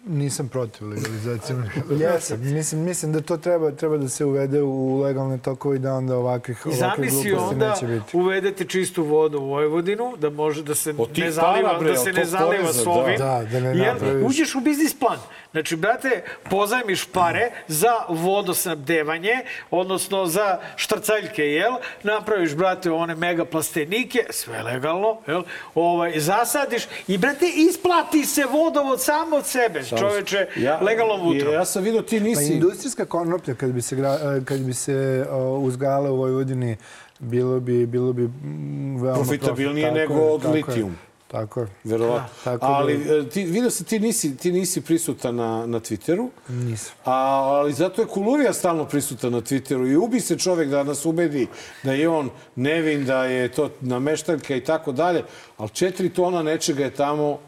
Nisam protiv legalizacije. Jesam. Mislim, mislim da to treba, treba da se uvede u legalne tokove i da onda ovakvih, I ovakvih zamisli gluposti onda neće biti. uvedete čistu vodu u Vojvodinu, da može da se ne zaliva, para, bre, da se ne zaliva s da. ovim. Da, da ne Jel, napraviš. uđeš u biznis plan. Znači, brate, pozajmiš pare za vodosnabdevanje, odnosno za štrcaljke, jel? Napraviš, brate, one mega plastenike, sve legalno, jel? Ovaj, zasadiš i, brate, isplati se vodovod samo od sebe, čoveče, legalnom utrom. Ja sam vidio, ti Pa nisi... industrijska konoplja, kad bi se, gra- kad bi se o, uzgajala u Vojvodini, bilo bi, bilo bi mm, veoma Profitabilnije profit- nego od tako je. Tako je. Verovatno. Da. Tako da- ali e, ti, vidio se, ti nisi, ti nisi prisutan na, na Twitteru. Nisam. A, ali zato je Kuluvija stalno prisutan na Twitteru i ubi se čovek da nas ubedi da je on nevin, da je to nameštaljka i tako dalje. Ali četiri tona nečega je tamo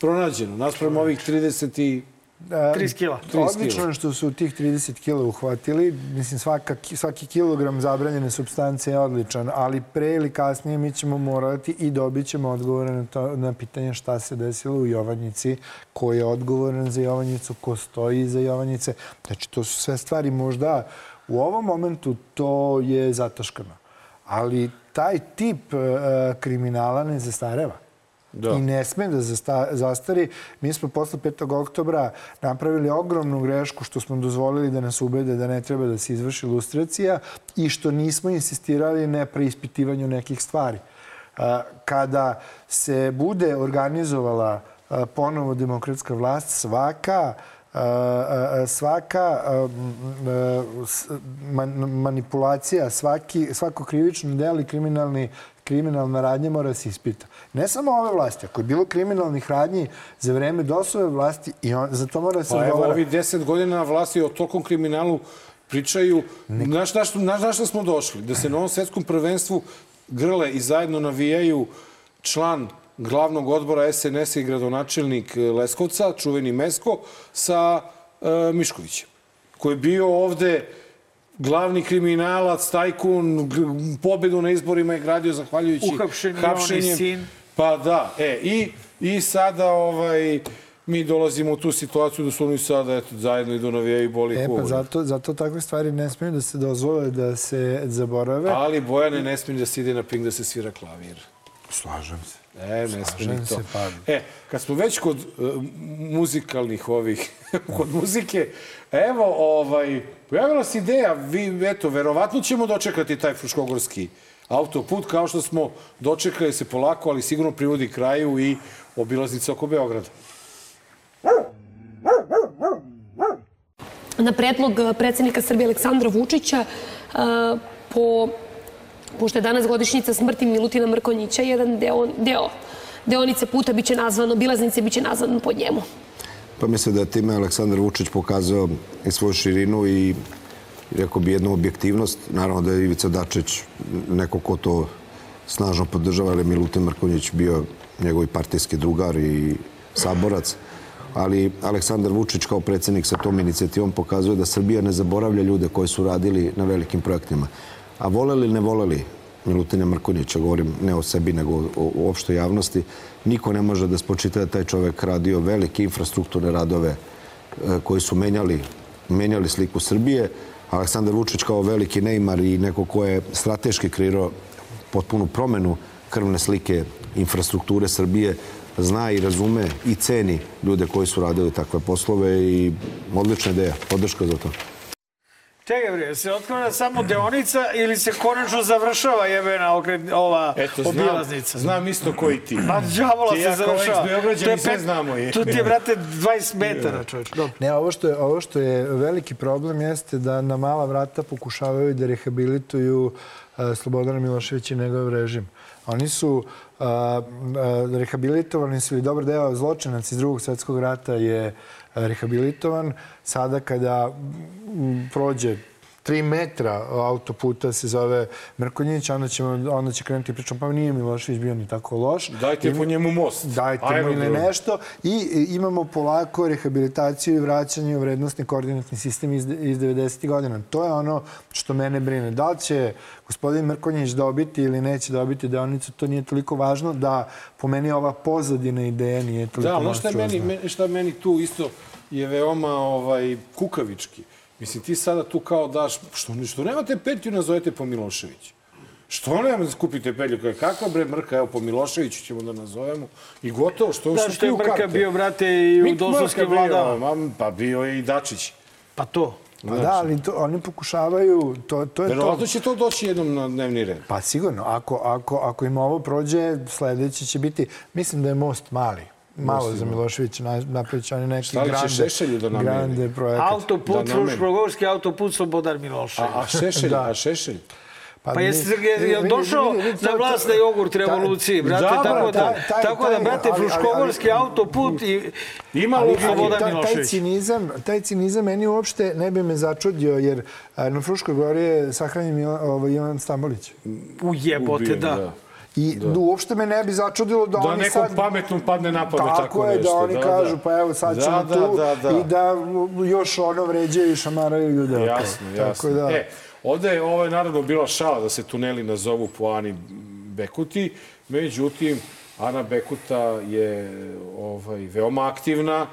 pronađeno. Nasprem ovih 30 i... 30 kila. 30 Odlično je što su tih 30 kila uhvatili. Mislim, svaka, svaki kilogram zabranjene substance je odličan, ali pre ili kasnije mi ćemo morati i dobit ćemo odgovore na, to, na pitanje šta se desilo u Jovanjici, ko je odgovoran za Jovanjicu, ko stoji iza Jovanjice. Znači, to su sve stvari možda u ovom momentu to je zataškano. Ali taj tip uh, kriminala ne zastareva. Da. I ne sme da zasta, zastari. Mi smo posle 5. oktobra napravili ogromnu grešku što smo dozvolili da nas ubede da ne treba da se izvrši lustracija i što nismo insistirali na preispitivanju nekih stvari. Kada se bude organizovala ponovo demokratska vlast, svaka svaka manipulacija, svaki, svako krivično delo i kriminalni kriminalna radnja mora da se ispita. Ne samo ove vlasti, ako je bilo kriminalnih radnji za vreme DOS-ove vlasti, i on, za to mora da se Pa evo, odgovara. ovi deset godina na vlasti o tolkom kriminalu pričaju. Znaš na, znaš na što smo došli? Da se na ovom svetskom prvenstvu grle i zajedno navijaju član glavnog odbora SNS i gradonačelnik e, Leskovca, čuveni Mesko, sa e, Miškovićem, koji je bio ovde glavni kriminalac, tajkun, pobedu na izborima je gradio zahvaljujući Uhapšen je on i sin. Pa da, e, i, i sada ovaj, mi dolazimo u tu situaciju da su oni sada eto, zajedno idu navijaju i boli E, pa zato, zato takve stvari ne smiju da se dozvole da se zaborave. Ali Bojane ne smije da se ide na ping da se svira klavir. Slažem se. E, ne smije to. se, pa- E, kad smo već kod uh, muzikalnih ovih, [laughs] kod muzike, evo, ovaj, pojavila se ideja, vi, eto, verovatno ćemo dočekati taj Fruškogorski autoput, kao što smo dočekali se polako, ali sigurno privodi kraju i obilaznica oko Beograda. na predlog predsednika Srbije Aleksandra Vučića eh, po pošto je danas godišnjica smrti Milutina Mrkonjića, jedan deo, deo deonice puta biće nazvan, obilaznice biće nazvan pod njemu. Pa mislim da je time Aleksandar Vučić pokazao i svoju širinu i rekao bi jednu objektivnost. Naravno da je Ivica Dačić neko ko to snažno podržava, ali Milutin Mrkonjić bio njegov partijski drugar i saborac. Ali Aleksandar Vučić kao predsednik sa tom inicijativom pokazuje da Srbija ne zaboravlja ljude koji su radili na velikim projektima. A voleli ili ne voleli Milutina Mrkonjića, govorim ne o sebi, nego o, opštoj javnosti, niko ne može da spočita da taj čovek radio velike infrastrukturne radove e, koji su menjali, menjali sliku Srbije. Aleksandar Vučić kao veliki Neymar i neko ko je strateški kreirao potpunu promenu krvne slike infrastrukture Srbije, zna i razume i ceni ljude koji su radili takve poslove i odlična ideja, podrška za to. Čekaj bre, se otvara samo deonica ili se konačno završava jebena okret, ova Eto, znam, obilaznica? znam isto koji ti. Pa đavola Ti se ja kao završava. To je sve znamo, je. Tu ti je, brate, 20 metara, čovječ. Dobro. Ne, ovo što, je, ovo što je veliki problem jeste da na mala vrata pokušavaju da rehabilituju uh, Slobodana Miloševića i njegov režim. Oni su uh, uh, rehabilitovani su ili dobar deo zločinac iz drugog svetskog rata je uh, rehabilitovan. Sada kada mm, prođe tri metra autoputa se zove Mrkonjić, onda, ćemo, onda će krenuti pričom, pa nije Milošević bio ni tako loš. Dajte po njemu most. Dajte mu Aerodrom. ili nešto. I i imamo polako rehabilitaciju i vraćanje u vrednostni koordinatni sistem iz, iz 90. godina. To je ono što mene brine. Da li će gospodin Mrkonjić dobiti ili neće dobiti deonicu, to nije toliko važno da po meni ova pozadina ideja nije toliko Da, je meni, monstruozna. meni, šta meni tu isto je veoma ovaj, kukavički. Mislim, ti sada tu kao daš, što, što nemate petlju, nazovete po Miloševiću. Što ne skupite pelju? Kakva bre mrka, evo po Miloševiću ćemo da nazovemo. I gotovo, što, Da, što što je ti u Mrka karte? bio, brate, i u dosovskim vladama. ma, Pa bio je i Dačić. Pa to. Pa da, ali to, oni pokušavaju, to, to je to. Verovatno će to doći jednom na dnevni red. Pa sigurno, ako, ako, ako im ovo prođe, sledeći će biti, mislim da je most mali. Malo za. Miloševića, na- napravit će oni neki grande, Šešelju da nameni? grande projekat. Autoput, Da. Fruškogorski autoput Slobodan Milošević. A, a Šešelj, [laughs] Da. a Šešelj? Pa jesi vidi- je, došao na vlast na jogurt revoluciji, brate, Da, tako da, taj- tako da, brate, Fruškogorski autoput i Ima ali logike. Slobodan taj, taj Milošević. cinizam, taj cinizam meni uopšte ne bi me začudio, jer a, na Fruškoj gori je sahranjen ovaj, Ivan Stambolić. U jebote, Ubijen, da. da. I uopšte me ne bi začudilo da, Da oni nekom sad... pametnom padne na pamet tako, Tako je, nešto. da oni da, kažu, da. pa evo sad Da, ćemo da, tu da, da. i da još ono vređaju i šamaraju ljude. Jasno, jasno. Tako da, E, ovde je ovo je naravno bila šala da se tuneli nazovu po Ani Bekuti, međutim, Ana Bekuta je ovaj, veoma aktivna,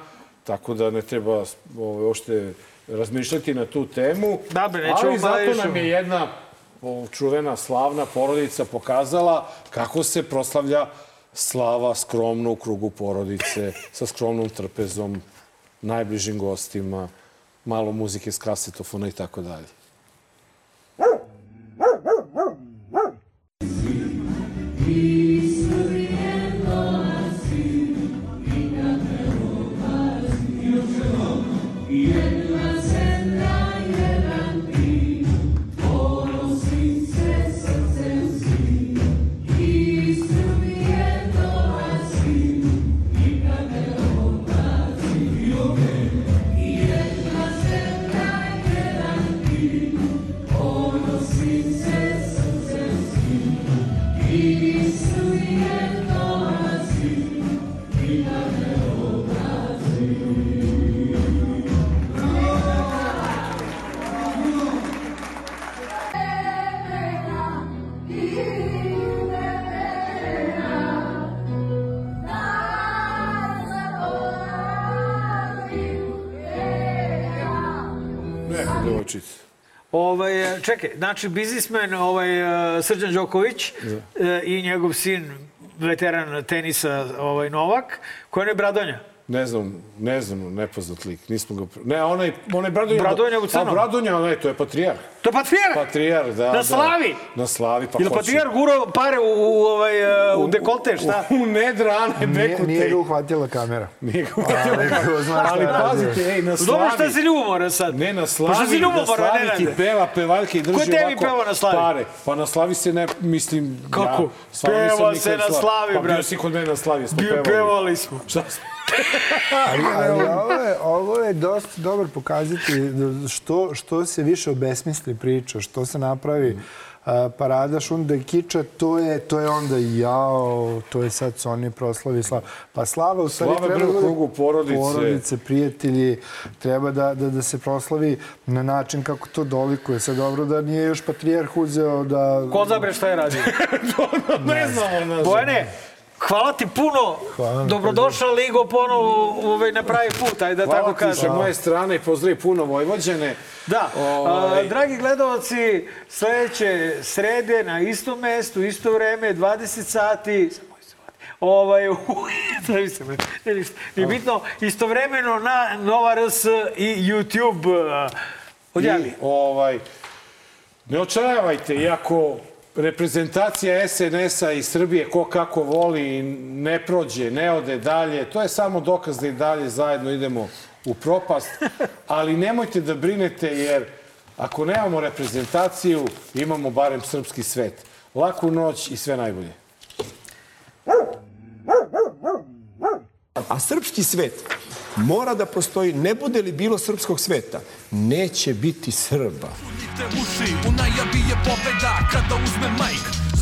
tako da ne treba ovaj, uopšte razmišljati na tu temu. Da, bre, nećemo Ali zato nam je jedna čuvena slavna porodica pokazala kako se proslavlja slava skromno u krugu porodice, sa skromnom trpezom, najbližim gostima, malo muzike s kasetofona i tako dalje. Devojčica. Ovaj, čekaj, znači biznismen ovaj, eh, Srđan Đoković eh, i njegov sin, veteran tenisa ovaj, Novak, koji je Bradonja. Ne znam, ne znam, nepoznat lik. Nismo ga... Ne, onaj, onaj Bradonja... Bradonja u crnom. A Bradonja, ne, to je patrijar. To je patrijar! Patrijar, da. Na da. slavi? Na slavi, pa Ili hoće. patrijar guro pare u, u, ovaj, eh, u dekolte, šta? U nedra Ane nije, Bekute. nije ga uhvatila kamera. Nije ga uhvatila Ali kamera. Ali pazite, ej, na Dobro, slavi... šta si ljubomoran sad? Ne, na Pa slavi, šta si na ljubomoran, slavi ti peva, pevaljka i drži Ko tebi ovako peva na slavi? pare. Pa na slavi se ne, mislim... Kako? Ja, Peva se na sla- slavi, Pa brate. bio si kod mene na slavi, smo pevali. pevali smo. Šta smo? Ali, ali ovo, je, ovo je dosta dobar pokazati što, što se više obesmisli priča, što se napravi a, parada šunda i kiča, to je, to je onda jao, to je sad Sony proslavi slava. Pa slava u stvari Slava treba da krugu porodice. porodice, prijatelji, treba da, da, da se proslavi na način kako to dolikuje. Sad dobro da nije još patrijarh uzeo da... Ko zabre šta je radio? [laughs] [laughs] ne znamo, ne Bojane, hvala ti puno. Hvala Dobrodošao Ligo ponovo ovaj, na pravi put, ajde da Hvala tako ti sa kažem. moje strane i pozdravi puno Vojvođane. Da, Ovaj. a, dragi gledalci, sledeće srede na istom mestu, isto vreme, 20 sati, ovaj, Zavi se, ne, ništa. Nije bitno, istovremeno na Nova RS i YouTube. Odjavi. I, ovaj, ne očajavajte, iako reprezentacija SNS-a i Srbije ko kako voli ne prođe, ne ode dalje, to je samo dokaz da i dalje zajedno idemo u propast, ali nemojte da brinete jer ako nemamo reprezentaciju, imamo barem srpski svet. Laku noć i sve najbolje. A srpski svet mora da postoji, ne bude li bilo srpskog sveta, neće biti Srba. Te uši, u najavi je pobeda Kada uzme majk